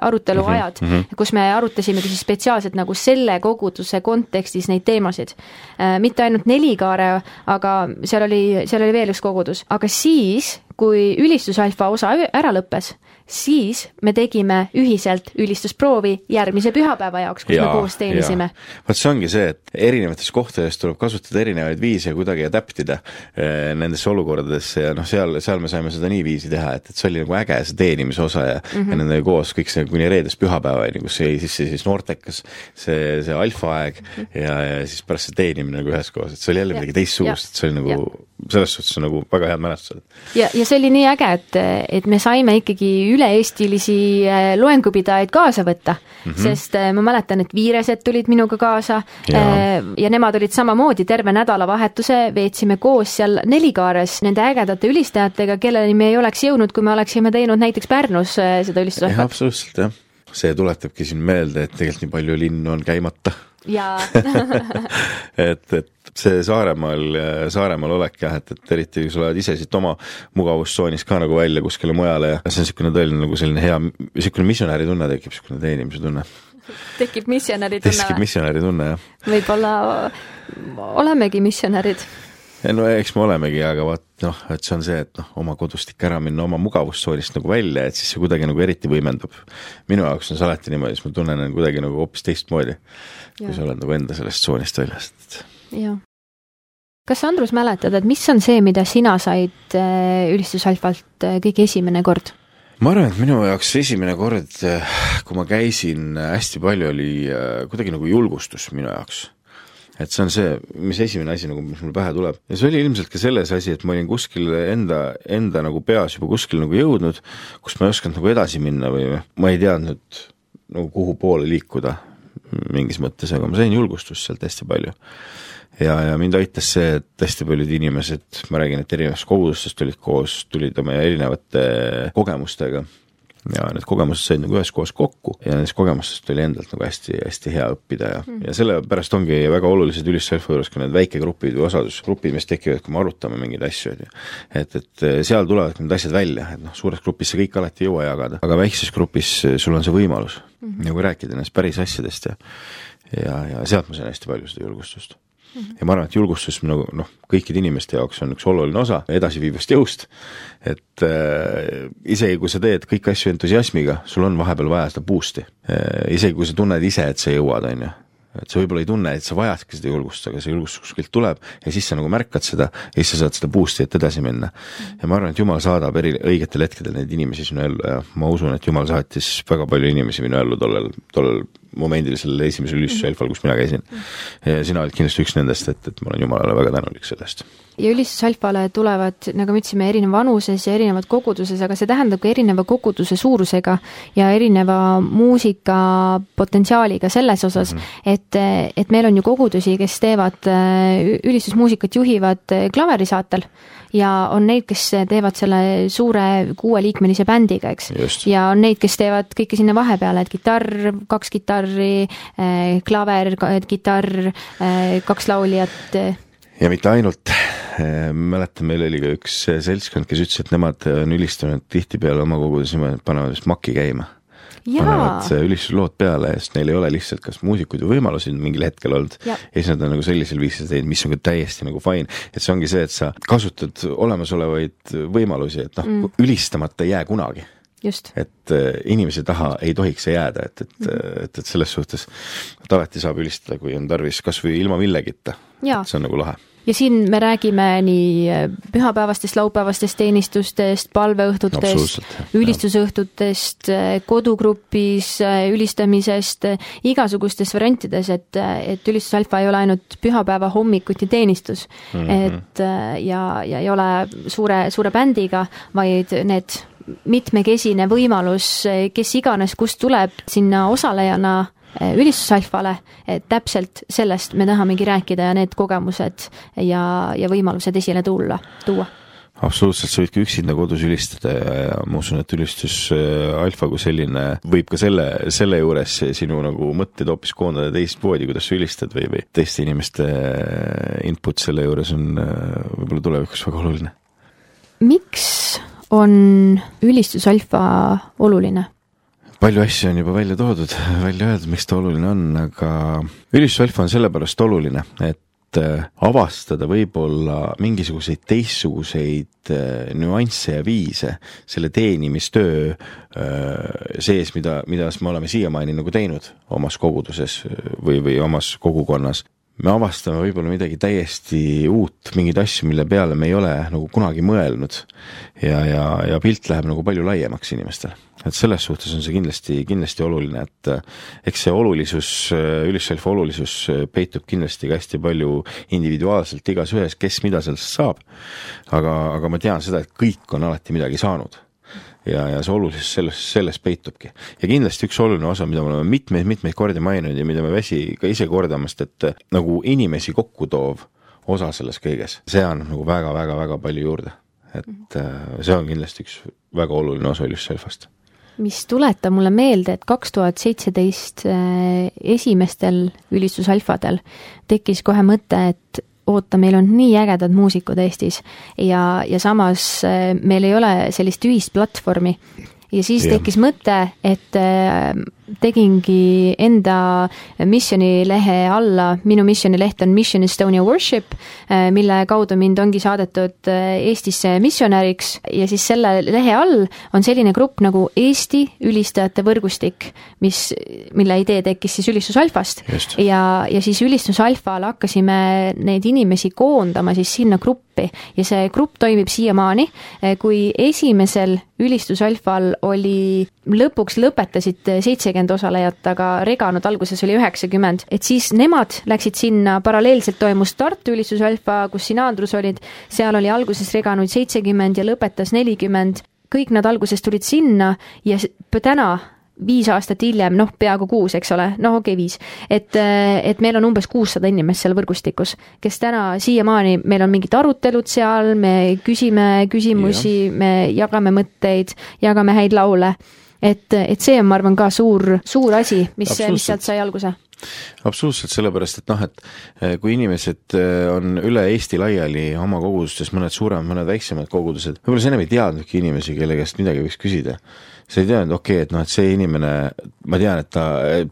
Speaker 2: aruteluajad mm, -hmm. kus me arutasimegi siis spetsiaalselt nagu selle koguduse kontekstis neid teemasid. Äh, mitte ainult Nelikaare, aga seal oli, seal oli veel üks kogudus, aga siis, kui ülistusalfa osa ära lõppes, siis me tegime ühiselt ülistusproovi järgmise pühapäeva jaoks, kus ja, me koos teenisime.
Speaker 3: vot see ongi see, et erinevates kohtades tuleb kasutada erinevaid viise kuidagi adaptida eh, nendesse olukordadesse ja noh, seal, seal me saime seda niiviisi teha, et, et see oli nagu äge, see teenimise osa ja mm, -hmm. ja nendega koos kõik see kuni reedest pühapäevani, kus jäi sisse siis noortekas see, see alfaaeg mm -hmm. ja, ja siis pärast see teenimine nagu üheskoos, et see oli jälle midagi teistsugust, et see oli nagu ja. selles suhtes nagu väga head mälestused.
Speaker 2: ja, ja see oli nii äge, et, et me saime ikkagi üle-eestilisi äh, loengupidajaid kaasa võtta mm, -hmm. sest äh, ma mäletan, et Viiresed tulid minuga kaasa ja. Äh, ja nemad olid samamoodi, terve nädalavahetuse veetsime koos seal Nelikaares nende ägedate ülistajatega, kelleni me ei oleks jõudnud, kui me oleksime teinud näiteks Pärnus seda ülistusahvat.
Speaker 3: absoluutselt, jah. See tuletabki siin meelde, et tegelikult nii palju linnu on käimata et, et see Saaremaal, Saaremaal olek jah, et, et eriti kui sa oled ise siit oma mugavustsoonist ka nagu välja kuskile mujale ja see on niisugune tõeline nagu selline hea, niisugune missionäri tunne tekib, niisugune teenimise tunne.
Speaker 2: tekib missionäri tunne?
Speaker 3: tekib missionäri tunne, jah.
Speaker 2: võib-olla olemegi missionärid
Speaker 3: no eks me olemegi, aga vaat noh, et see on see, et noh, oma kodust ikka ära minna oma mugavustsoonist nagu välja, et siis see kuidagi nagu eriti võimendub. minu jaoks on see alati niimoodi, siis ma tunnen end kuidagi nagu hoopis teistmoodi, kui sa oled nagu enda sellest tsoonist väljas, et.
Speaker 2: jah. kas sa, Andrus, mäletad, et mis on see, mida sina said äh, ülistusalfalt äh, kõige esimene kord?
Speaker 3: ma arvan, et minu jaoks esimene kord, kui ma käisin hästi palju, oli äh, kuidagi nagu julgustus minu jaoks et see on see, mis esimene asi nagu, mis mul pähe tuleb. ja see oli ilmselt ka selles asi, et ma olin kuskil enda, enda nagu peas juba kuskil nagu jõudnud, kus ma ei osanud nagu edasi minna või ma ei teadnud nagu kuhu poole liikuda mingis mõttes, aga ma sain julgustust sealt hästi palju. ja, ja mind aitas see, et hästi paljud inimesed, ma räägin, et erinevatest kogudustest olid koos, tulid oma erinevate kogemustega ja need kogemused said nagu üheskoos kokku ja nendest kogemustest oli endalt nagu hästi-hästi hea õppida ja mm., ja sellepärast ongi väga olulised üliselfa juures ka need väikegrupid või osadusgrupid, mis tekivad, kui me arutame mingeid asju, on ju. et, et seal tulevad need asjad välja, et noh, suures grupis sa kõik alati ei jõua jagada, aga väikses grupis sul on see võimalus mm -hmm. nagu rääkida nendest päris asjadest ja ja, ja sealt ma sain hästi palju seda julgustust ja ma arvan, et julgustus nagu noh, kõikide inimeste jaoks on üks oluline osa edasiviivast jõust, et äh, isegi kui sa teed kõiki asju entusiasmiga, sul on vahepeal vaja seda boost'i äh,. isegi kui sa tunned ise, et sa jõuad, on ju et sa võib-olla ei tunne, et sa vajadki seda julgust, aga see julgus kuskilt tuleb ja siis sa nagu märkad seda ja siis sa saad seda boost'i, et edasi minna. ja ma arvan, et Jumal saadab eri, õigetel hetkedel neid inimesi sinu ellu ja ma usun, et Jumal saatis väga palju inimesi minu ellu tollel, tollel momendil sellel esimesel ülistusalfal, kus mina käisin. ja sina oled kindlasti üks nendest, et, et ma olen Jumalale väga tänulik sellest.
Speaker 2: Ja ülistusalfale tulevad, nagu me ütlesime, erineva vanuses ja erinevad koguduses, aga see tähendab ka erineva koguduse suurusega ja erineva muusika potentsiaaliga selles osas mm, -hmm. et, et meil on ju kogudusi, kes teevad ülistusmuusikat, juhivad klaverisaatel ja on neid, kes teevad selle suure kuueliikmelise bändiga, eks. ja on neid, kes teevad kõike sinna vahepeale, et kitarr, kaks kitarri, eh, klaver, kitarr, eh, kaks lauljat.
Speaker 3: ja mitte ainult, mäletan, meil oli ka üks seltskond, kes ütles, et nemad on ülistanud tihtipeale oma kogudes niimoodi, et panevad vist makki käima panevad ülistuslood peale, sest neil ei ole lihtsalt kas muusikuid või võimalusi mingil hetkel olnud ja, ja siis nad on nagu sellisel viisil teinud, mis on ka täiesti nagu fine. et see ongi see, et sa kasutad olemasolevaid võimalusi, et noh mm., ülistamata ei jää kunagi
Speaker 2: Just.
Speaker 3: et äh, inimese taha ei tohiks see jääda, et, et mm, -hmm. et, et selles suhtes alati saab ülistada, kui on tarvis, kas või ilma millegita. see on nagu lahe
Speaker 2: ja siin me räägime nii äh, pühapäevastest, laupäevastest teenistustest, palveõhtutest, ülistusõhtutest, äh, kodugrupis äh, ülistamisest, igasugustes variantides, et, et ülistusalfa ei ole ainult pühapäeva hommikuti teenistus mm. -hmm. et ja, ja ei ole suure, suure bändiga, vaid need mitmekesine võimalus, kes iganes, kust tuleb sinna osalejana ülistusalfale, et täpselt sellest me tahamegi rääkida ja need kogemused ja, ja võimalused esile tulla, tuua
Speaker 3: absoluutselt, sa võid ka üksinda kodus ülistada ja, ma usun, et ülistus äh, alfa kui selline võib ka selle, selle juures sinu nagu mõtteid hoopis koondada teistmoodi, kuidas sa ülistad või, või teiste inimeste äh, input selle juures on võib-olla tulevikus väga oluline.
Speaker 2: miks on ülistus alfa oluline?
Speaker 3: Palju asju on juba välja toodud, välja öeldud, miks ta oluline on, aga ülistusalfa on sellepärast oluline, et äh, avastada võib-olla mingisuguseid teistsuguseid äh, nüansse ja viise selle teenimistöö äh, sees, mida, mida me oleme siiamaani nagu teinud omas koguduses või, või omas kogukonnas me avastame võib-olla midagi täiesti uut, mingeid asju, mille peale me ei ole nagu kunagi mõelnud. ja, ja, ja pilt läheb nagu palju laiemaks inimestel. et selles suhtes on see kindlasti, kindlasti oluline, et eh, eks see olulisus, eh, ülisself olulisus eh, peitub kindlasti ka hästi palju individuaalselt igas ühes, kes mida sellest saab. aga, aga ma tean seda, et kõik on alati midagi saanud ja, ja see olulisus selles, selles peitubki. ja kindlasti üks oluline osa, mida me oleme mitmeid-mitmeid kordi maininud ja mida me väsi ka ise kordamast, et nagu inimesi kokku toov osa selles kõiges, see annab nagu väga-väga-väga palju juurde. et äh, see on kindlasti üks väga oluline osa Illuselfast
Speaker 2: mis tuletab mulle meelde, et kaks tuhat seitseteist äh, esimestel ülistusalfadel tekkis kohe mõte, et oota, meil on nii ägedad muusikud Eestis ja, ja samas äh, meil ei ole sellist ühist platvormi. ja siis yeah. tekkis mõte, et äh, tegingi enda missioonilehe alla, minu missioonileht on Mission Estonia Worship, mille kaudu mind ongi saadetud Eestisse missionäriks. Ja siis selle lehe all on selline grupp nagu Eesti Ülistajate Võrgustik, mis, mille idee tekkis siis Ülistus Alfast. ja, ja siis Ülistus Alfal hakkasime neid inimesi koondama siis sinna gruppi. Ja see grupp toimib siiamaani, kui esimesel Ülistus Alfal oli, lõpuks lõpetasid seitsekümmend osalejat, aga reganud alguses oli üheksakümmend, et siis nemad läksid sinna, paralleelselt toimus Tartu Ülistus Alfa, kus sina, Andrus, olid, seal oli alguses reganuid seitsekümmend ja lõpetas nelikümmend kõik nad alguses tulid sinna ja täna viis aastat hiljem, noh, peaaegu kuus, eks ole, noh, okei okay,, viis. et, et meil on umbes kuussada inimest seal võrgustikus, kes täna siiamaani, meil on mingid arutelud seal, me küsime küsimusi, me jagame mõtteid, jagame häid laule. Et, et see on, ma arvan, ka suur, suur asi, mis, mis sealt sai alguse.
Speaker 3: Absoluutselt, sellepärast et noh, et eh, kui inimesed eh, on üle Eesti laiali oma kogudustes, mõned suuremad, mõned väiksemad kogudused, võib-olla sa ennem ei teadnudki inimesi, kelle käest midagi võiks küsida sa ei teadnud, okei okay,, et noh, et see inimene, ma tean, et ta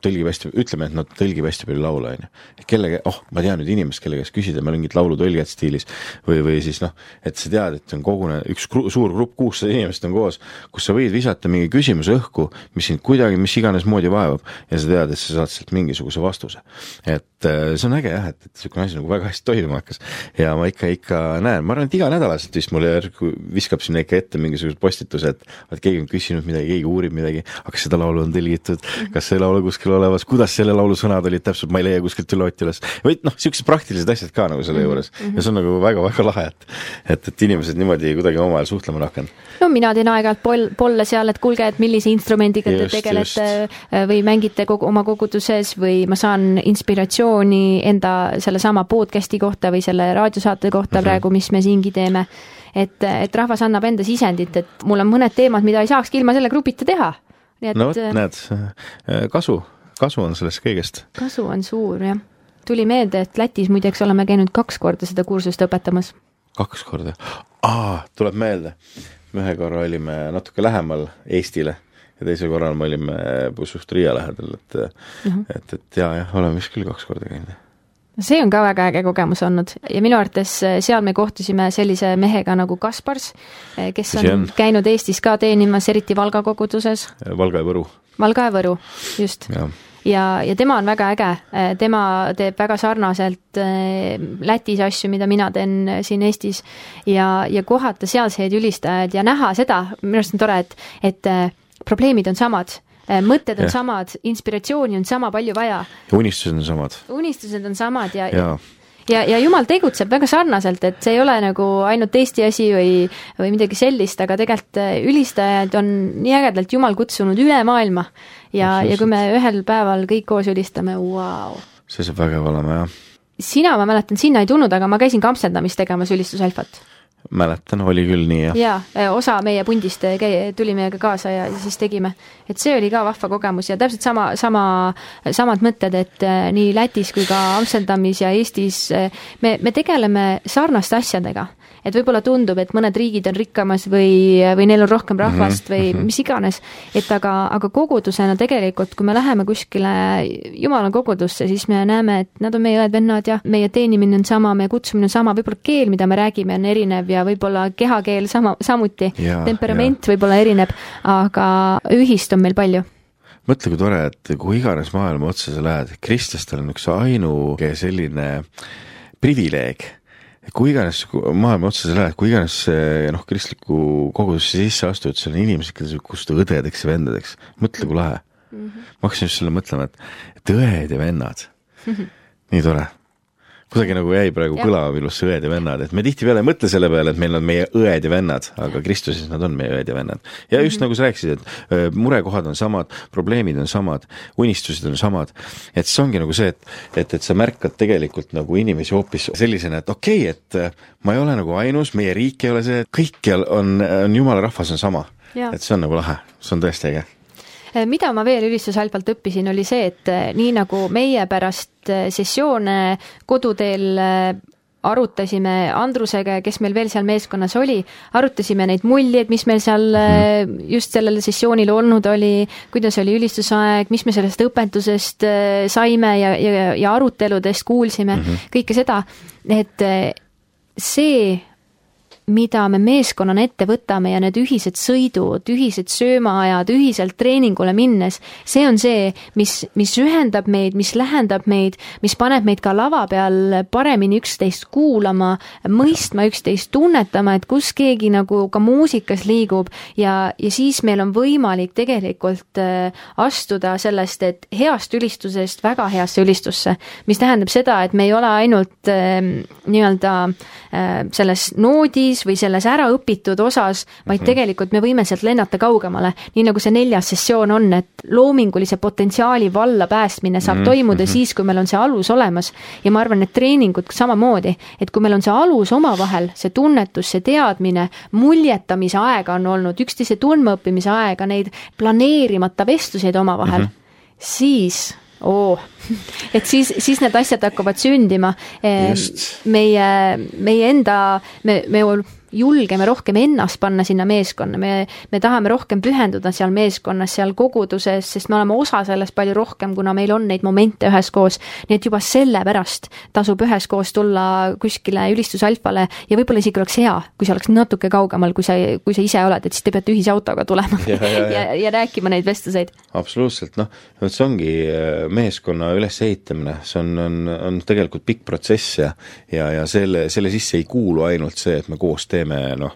Speaker 3: tõlgib hästi, ütleme, et noh, tõlgib hästi palju laule, on ju. kellega, oh, ma tean nüüd inimest, kelle käest küsida mingit laulutõlget stiilis või, või siis noh, et sa tead, et on kogune, üks gru, suur grupp, kuussada inimest on koos, kus sa võid visata mingi küsimuse õhku, mis sind kuidagi, mis iganes moodi vaevab ja sa tead, et sa saad sealt mingisuguse vastuse. et äh, see on äge jah, et, et niisugune asi nagu väga hästi toimuma hakkas ja ma ikka, ikka näen, ma arvan, et iganädalaselt vist mulle viskab sinna ikka ette mingisuguse postituse, et, et keegi on küsinud midagi, keegi uurib midagi, kas seda laulu on tõlgitud, kas see laul on kuskil olemas, kuidas selle laulu sõnad olid täpselt, ma ei leia kuskilt üle üles. või noh, niisugused praktilised asjad ka nagu selle mhm, juures mm -hmm. ja see on nagu väga-väga lahe, et et, et inimesed niimoodi kuidagi omavahel suhtlema on hakanud.
Speaker 2: no mina teen aeg-ajalt pol-, polle seal, et kuulge, et millise instrumendiga just, te tegelete just. Äh, või mängite kogu oma koguduses või ma saan inspiratsiooni enda sellesama podcast'i kohta või selle raadiosaate kohta mm -hmm. praegu, mis me siingi teeme et, et rahvas annab enda sisendit, et mul on mõned teemad, mida ei saakski ilma selle grupita teha.
Speaker 3: no vot, näed, kasu, kasu on sellest kõigest.
Speaker 2: kasu on suur, jah. tuli meelde, et Lätis muideks oleme käinud kaks korda seda kursust õpetamas.
Speaker 3: kaks korda? aa, tuleb meelde. me ühe korra olime natuke lähemal Eestile ja teisel korral me olime suht Riia lähedal, et uh -huh. et, et jaa, jah, oleme vist küll kaks korda käinud
Speaker 2: see on ka väga äge kogemus olnud ja minu arvates eh, seal me kohtusime sellise mehega nagu Kaspars, eh, kes on, on käinud Eestis ka teenimas, eriti Valga koguduses.
Speaker 3: Valga ja Võru.
Speaker 2: Valga ja Võru, just. ja, ja, ja tema on väga äge, eh, tema teeb väga sarnaselt Lätis asju, mida mina teen siin Eestis ja, ja kohata sealseid ülistajaid ja näha seda, minu arust on tore, et, et probleemid on samad mõtted on ja. samad, inspiratsiooni on sama palju vaja.
Speaker 3: ja unistused on samad.
Speaker 2: unistused on samad ja, ja ja, ja jumal tegutseb väga sarnaselt, et see ei ole nagu ainult Eesti asi või, või midagi sellist, aga tegelikult äh, ülistajad on nii ägedalt Jumal kutsunud üle maailma. ja, ja kui me ühel päeval kõik koos ülistame, vau.
Speaker 3: see saab vägev olema, jah.
Speaker 2: sina, ma mäletan, sinna ei tulnud, aga ma käisin kampseldamist tegemas ülistusalfat
Speaker 3: mäletan, oli küll nii, jah.
Speaker 2: jaa, e, osa meie pundist e, käi-, tuli meiega kaasa ja siis tegime. et see oli ka vahva kogemus ja täpselt sama, sama, samad mõtted, et e, nii Lätis kui ka Amsterdamis ja Eestis me, me tegeleme sarnaste asjadega et võib-olla tundub, et mõned riigid on rikkamas või, või neil on rohkem rahvast või -hmm. mis iganes, et aga, aga kogudusena tegelikult, kui me läheme kuskile jumala kogudusse, siis me näeme, et nad on meie õed-vennad ja meie teenimine on sama, meie kutsumine on sama, võib-olla keel, mida me räägime, on erinev ja võib-olla kehakeel sama, samuti, temperament võib-olla erineb, aga ühist on meil palju.
Speaker 3: Mõtle, kui tore, et kuhu iganes maailma otsa sa lähed, kristlastel on üks ainuke selline privileeg kui iganes maailma otsa sa lähed, kui iganes noh, kristlikku kogudusse sisse astud, seal on inimesed, keda sa võid kutsuda õdedeks ja vendadeks, mõtle kui lahe mm. -hmm. ma hakkasin just selle mõtlema, et, et õed ja vennad mm, -hmm. nii tore kuidagi nagu jäi praegu kõlama minu arust see õed ja vennad, et me tihtipeale ei mõtle selle peale, et meil on meie õed ja vennad, aga Kristuses nad on meie õed ja vennad. ja just mm -hmm. nagu sa rääkisid, et murekohad on samad, probleemid on samad, unistused on samad, et see ongi nagu see, et, et, et sa märkad tegelikult nagu inimesi hoopis sellisena, et okei okay,, et ma ei ole nagu ainus, meie riik ei ole see, kõikjal on, on jumala rahvas on sama. et see on nagu lahe, see on tõesti äge
Speaker 2: mida ma veel ülistusalfalt õppisin, oli see, et eh, nii nagu meie pärast eh, sessioone koduteel arutasime Andrusega ja kes meil veel seal meeskonnas oli, arutasime neid muljeid, mis meil seal mm. just sellel sessioonil olnud oli, kuidas oli ülistusaeg, mis me sellest õpetusest saime ja, ja, ja aruteludest kuulsime mm, -hmm. kõike seda, et see mida me meeskonnana ette võtame ja need ühised sõidud, ühised söömaajad, ühiselt treeningule minnes, see on see, mis, mis ühendab meid, mis lähendab meid, mis paneb meid ka lava peal paremini üksteist kuulama, mõistma üksteist, tunnetama, et kus keegi nagu ka muusikas liigub ja, ja siis meil on võimalik tegelikult äh, astuda sellest, et heast ülistusest väga heasse ülistusse, mis tähendab seda, et me ei ole ainult äh, nii-öelda äh, selles noodis, seis või selles äraõpitud osas, vaid mm -hmm. tegelikult me võime sealt lennata kaugemale. nii nagu see neljas sessioon on, et loomingulise potentsiaali valla päästmine saab mm -hmm. toimuda siis, kui meil on see alus olemas. ja ma arvan, et treeningud samamoodi, et kui meil on see alus omavahel, see tunnetus, see teadmine, muljetamise aega on olnud, üksteise tundmaõppimise aega, neid planeerimata vestluseid omavahel mm, -hmm. siis oo, et siis, siis need asjad hakkavad sündima. meie, meie enda, me, me julgeme rohkem ennast panna sinna meeskonna, me, me tahame rohkem pühenduda seal meeskonnas, seal koguduses, sest me oleme osa sellest palju rohkem, kuna meil on neid momente üheskoos. nii et juba sellepärast tasub üheskoos tulla kuskile ülistusalfale ja võib-olla isegi oleks hea, kui see oleks natuke kaugemal, kui sa, kui sa ise oled, et siis te peate ühise autoga tulema ja, ja, ja. ja, ja rääkima neid vestluseid.
Speaker 3: absoluutselt, noh, vot see ongi äh, meeskonna ülesehitamine, see on, on, on tegelikult pikk protsess ja ja, ja selle, selle sisse ei kuulu ainult see, et me koos teeme teeme noh,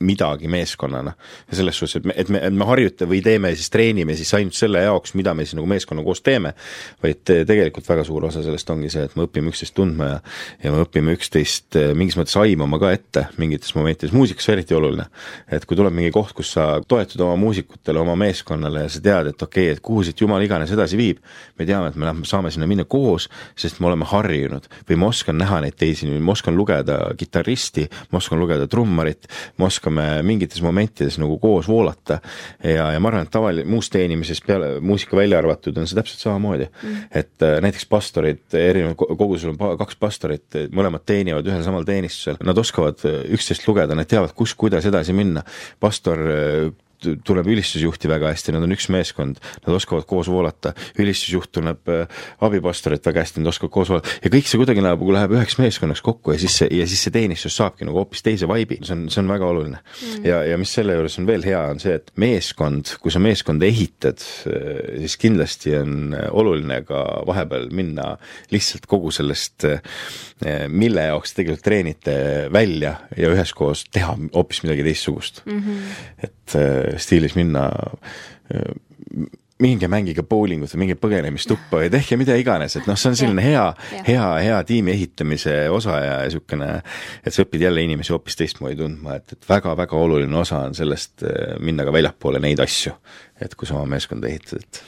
Speaker 3: midagi meeskonnana. ja selles suhtes, et me, et me, et me harjuta või teeme siis, treenime siis ainult selle jaoks, mida me siis nagu meeskonna koos teeme, vaid tegelikult väga suur osa sellest ongi see, et me õpime üksteist tundma ja ja me õpime üksteist eh, mingis mõttes aimama ka ette mingites momentides, muusikas on eriti oluline. et kui tuleb mingi koht, kus sa toetud oma muusikutele, oma meeskonnale ja sa tead, et okei okay,, et kuhu siit jumal iganes edasi viib, me teame, et me lähme, saame sinna minna koos, sest me oleme harjunud või ma oskan näha neid teisi, ma oskan lugeda kitarristi, ma oskan lugeda trummarit, ma oskan oskame mingites momentides nagu koos voolata. Ja, ja ma arvan, et tavaline, muus teenimises peale muusika välja arvatud on see täpselt samamoodi. Mm.. et äh, näiteks pastorid, erinevad kogudusel on kaks pastorit, mõlemad teenivad ühel samal teenistusel, nad oskavad äh, üksteist lugeda, nad teavad, kus, kuidas edasi minna. pastor äh, tunneb ülistusjuhti väga hästi, nad on üks meeskond, nad oskavad koos voolata, ülistusjuht tunneb äh, abipastorit väga hästi, nad oskavad koos voolata. Ja kõik see kuidagi nagu läheb üheks meeskonnaks kokku ja siis see, ja siis see teenistus saabki nagu hoopis teise vaibi, see on, see on väga oluline. Mm.. ja, ja mis selle juures on veel hea, on see, et meeskond, kui sa meeskonda ehitad, äh, siis kindlasti on oluline ka vahepeal minna lihtsalt kogu sellest, äh, mille jaoks te tegelikult treenite, välja ja üheskoos teha hoopis midagi teistsugust. Mm. -hmm. et stiilis minna minge mängige bowlingut või minge põgenemistuppa või tehke mida iganes, et noh, see on selline hea, hea, hea tiimi ehitamise osa ja niisugune, et sa õpid jälle inimesi hoopis teistmoodi tundma, et, et väga-väga oluline osa on sellest eh, minna ka väljapoole neid asju, et kui sa oma meeskonda ehitad, et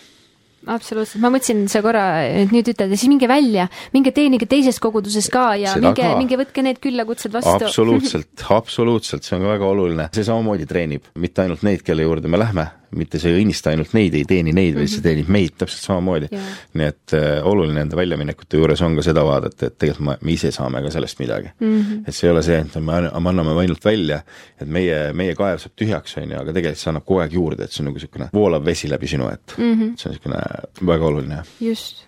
Speaker 2: absoluutselt, ma mõtlesin sa korra, et nüüd ütelda, siis minge välja, minge teenige teises koguduses ka ja Seda minge, minge võtke need küllakutsed vastu.
Speaker 3: absoluutselt absoluutselt, see on ka väga oluline, see samamoodi treenib. Mitte ainult neid, kelle juurde me lähme, mitte sa ei õnnista ainult neid, ei teeni neid mm, -hmm. vaid see mhm. teenib meid täpselt samamoodi yeah.. nii et äh, oluline nende väljaminekute juures on ka seda vaadata, et tegelikult me, me ise saame ka sellest midagi mm. -hmm. et see ei ole see, et me, me anname ainult välja, et meie, meie kaev saab tühjaks, on ju, aga tegelikult see annab kogu aeg juurde, et see on nagu niisugune voolav vesi läbi sinu, et mm -hmm. see on niisugune väga oluline.
Speaker 2: just.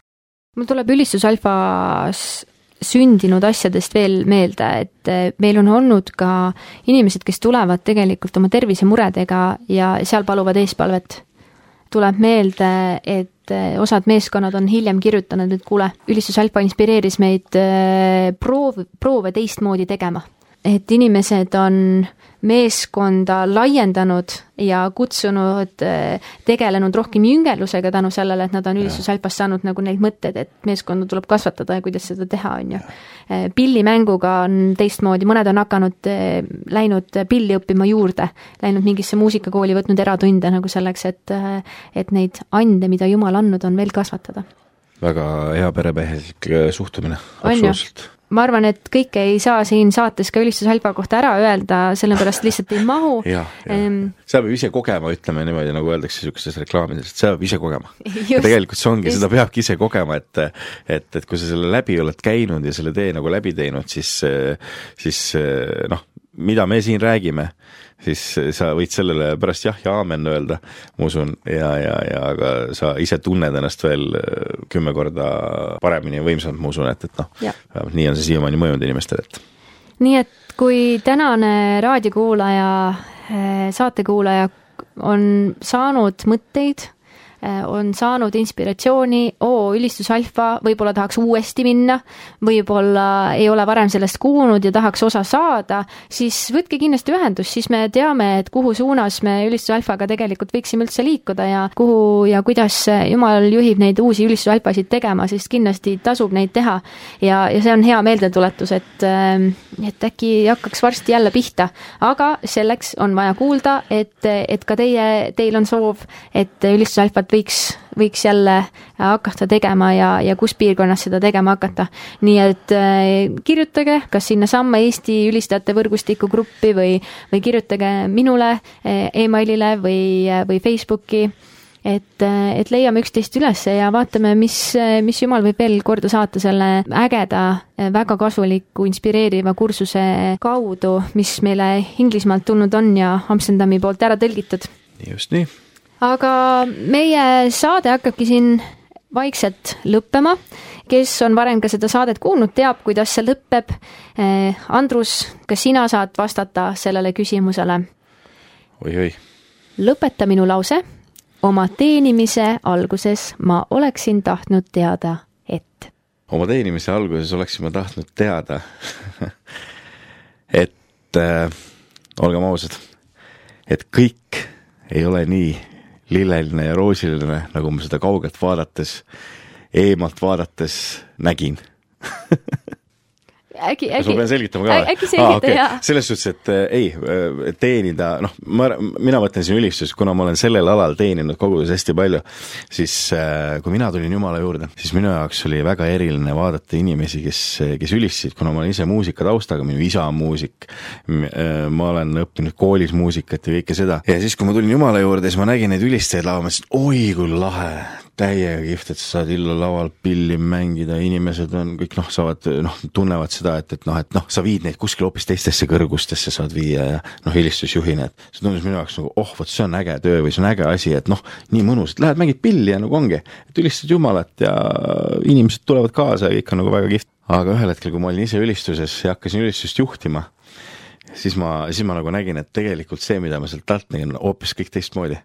Speaker 2: mul tuleb ülistus alfas sündinud asjadest veel meelde, et eh, meil on olnud ka inimesed, kes tulevad tegelikult oma tervisemuredega ja seal paluvad eespalvet. tuleb meelde, et eh, osad meeskonnad on hiljem kirjutanud, et kuule, ülistus Alfa inspireeris meid eh, proov, proove teistmoodi tegema. Et inimesed on meeskonda laiendanud ja kutsunud, eh, tegelenud rohkem jüngelusega tänu sellele, et nad on ülisusalpast saanud nagu neid mõtteid, et meeskonda tuleb kasvatada ja kuidas seda teha, on ju. Eh, pillimänguga on teistmoodi, mõned on hakanud, eh, läinud pilli õppima juurde, läinud mingisse muusikakooli, võtnud eratunde nagu selleks, et, et neid ande, mida Jumal andnud, on veel kasvatada.
Speaker 3: väga hea peremehelik suhtumine, absoluutselt
Speaker 2: ma arvan, et kõike ei saa siin saates ka ülistusalfa kohta ära öelda, sellepärast lihtsalt ei mahu.
Speaker 3: seda peab ise kogema, ütleme niimoodi, nagu öeldakse niisugustes reklaamides, et seda peab ise kogema. ja tegelikult see ongi, seda peabki ise kogema, et et, et kui sa selle läbi oled käinud ja selle tee nagu läbi teinud, siis, siis noh, mida me siin räägime, siis sa võid sellele pärast jah ja aamen öelda, ma usun, ja, ja, ja aga sa ise tunned ennast veel kümme korda paremini ja võimsamalt, ma usun, et, et noh, vähemalt nii on see siiamaani mõjunud inimestele, et.
Speaker 2: Nii et kui tänane raadiokuulaja, saatekuulaja on saanud mõtteid, on saanud inspiratsiooni, oo, ülistus alfa, võib-olla tahaks uuesti minna, võib-olla ei ole varem sellest kuulnud ja tahaks osa saada, siis võtke kindlasti ühendust, siis me teame, et kuhu suunas me ülistus alfaga tegelikult võiksime üldse liikuda ja kuhu ja kuidas jumal juhib neid uusi ülistus alfasid tegema, sest kindlasti tasub neid teha. ja, ja see on hea meeldetuletus, et, ähm, et äkki hakkaks varsti jälle pihta, aga selleks on vaja kuulda, et, et ka teie, teil on soov, et ülistus alfat võiks, võiks jälle hakata tegema ja, ja kus piirkonnas seda tegema hakata. nii et äh, kirjutage kas sinnasamma Eesti ülistajate võrgustiku gruppi või, või kirjutage minule äh, emailile või, või Facebooki et, et leiame üksteist üles ja vaatame, mis, mis jumal võib veel korda saata selle ägeda, väga kasuliku, inspireeriva kursuse kaudu, mis meile Inglismaalt tulnud on ja Amsterdami poolt ära tõlgitud.
Speaker 3: just nii
Speaker 2: aga meie saade hakkabki siin vaikselt lõppema. kes on varem ka seda saadet kuulnud, teab, kuidas see lõpeb. Andrus, kas sina saad vastata sellele küsimusele
Speaker 3: oi,? oi-oi.
Speaker 2: lõpeta minu lause. oma teenimise alguses ma oleksin tahtnud teada, et.
Speaker 3: oma teenimise alguses oleksin ma tahtnud teada et äh, olgem ausad, et kõik ei ole nii lilleline ja roosiline, nagu ma seda kaugelt vaadates, eemalt vaadates nägin
Speaker 2: äkki,
Speaker 3: kas
Speaker 2: äkki.
Speaker 3: ma pean selgitama ka või?
Speaker 2: äkki selgita ah, okay. jaa.
Speaker 3: selles suhtes, et äh, ei, teenida, noh, ma, mina mõtlen siin ülistust, kuna ma olen sellel alal teeninud kogudes hästi palju, siis äh, kui mina tulin Jumala juurde, siis minu jaoks oli väga eriline vaadata inimesi, kes, kes ülistasid, kuna ma olen ise muusikataustaga, minu isa on muusik, ma olen õppinud koolis muusikat ja kõike seda, ja siis, kui ma tulin Jumala juurde, siis ma nägin neid ülistajaid laval, ma mõtlesin, oi kui lahe, täiega kihvt, et sa saad illa laval pilli mängida, inimesed on kõik noh, saavad noh, tunnevad seda, et, et noh, et noh, sa viid neid kuskile hoopis teistesse kõrgustesse saad viia ja noh, helistusjuhina, et see tundus minu jaoks nagu oh, vot see on äge töö või see on äge asi, et noh, nii mõnus, et lähed mängid pilli ja nagu ongi, et ülistad Jumalat ja inimesed tulevad kaasa ja kõik on nagu väga kihvt. aga ühel hetkel, kui ma olin ise ülistuses ja hakkasin ülistust juhtima, siis ma, siis ma nagu nägin, et tegelikult see, mida ma sealt alt nägin, hoopis kõik teistmoodi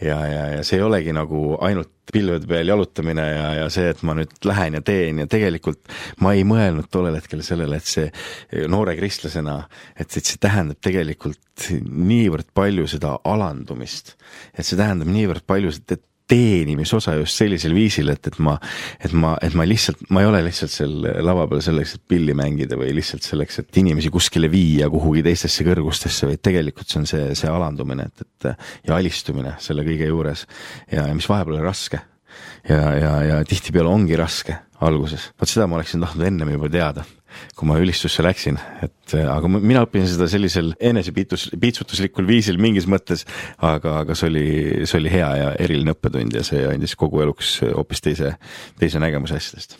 Speaker 3: ja, ja, ja see ei olegi nagu ainult pilvede peal jalutamine ja, ja see, et ma nüüd lähen ja teen ja tegelikult ma ei mõelnud tollel hetkel sellele, et see noore kristlasena, et, et see tähendab tegelikult niivõrd palju seda alandumist, et see tähendab niivõrd palju seda teenimisosa just sellisel viisil, et, et ma, et ma, et ma lihtsalt, ma ei ole lihtsalt seal lava peal selleks, et pilli mängida või lihtsalt selleks, et inimesi kuskile viia kuhugi teistesse kõrgustesse, vaid tegelikult see on see, see alandumine, et, et ja alistumine selle kõige juures. Ja, ja mis vahepeal oli raske. ja, ja, ja tihtipeale ongi raske alguses, vot seda ma oleksin tahtnud ennem juba teada kui ma ülistusse läksin, et aga mina õppisin seda sellisel enesepiitus, piitsutuslikul viisil mingis mõttes, aga, aga see oli, see oli hea ja eriline õppetund ja see andis kogu eluks hoopis teise, teise nägemuse asjadest.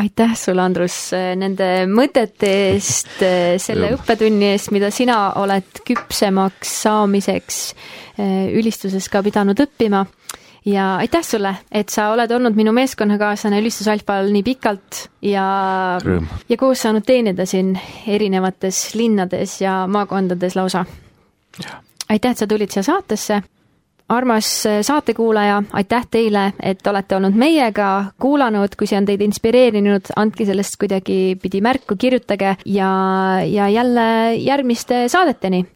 Speaker 2: Aitäh sulle, Andrus, nende mõtete eest, selle õppetunni eest, mida sina oled küpsemaks saamiseks ülistuses ka pidanud õppima ja aitäh sulle, et sa oled olnud minu meeskonnakaaslane Ülistus Alfal nii pikalt ja, ja koos saanud teenida siin erinevates linnades ja maakondades lausa. aitäh, et sa tulid siia saatesse. armas saatekuulaja, aitäh teile, et olete olnud meiega, kuulanud, kui see on teid inspireerinud, andke sellest kuidagipidi märku, kirjutage ja, ja jälle järgmiste saadeteni.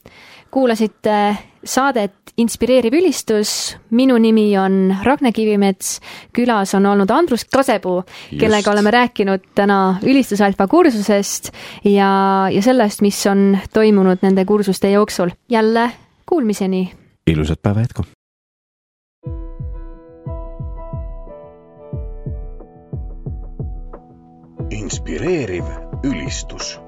Speaker 2: kuulasite saadet Inspireeriv ülistus, minu nimi on Ragne Kivimets, külas on olnud Andrus Kasepuu, kellega oleme rääkinud täna ülistusalfa kursusest ja, ja sellest, mis on toimunud nende kursuste jooksul. jälle kuulmiseni!
Speaker 3: ilusat päeva jätku!
Speaker 1: inspireeriv
Speaker 3: ülistus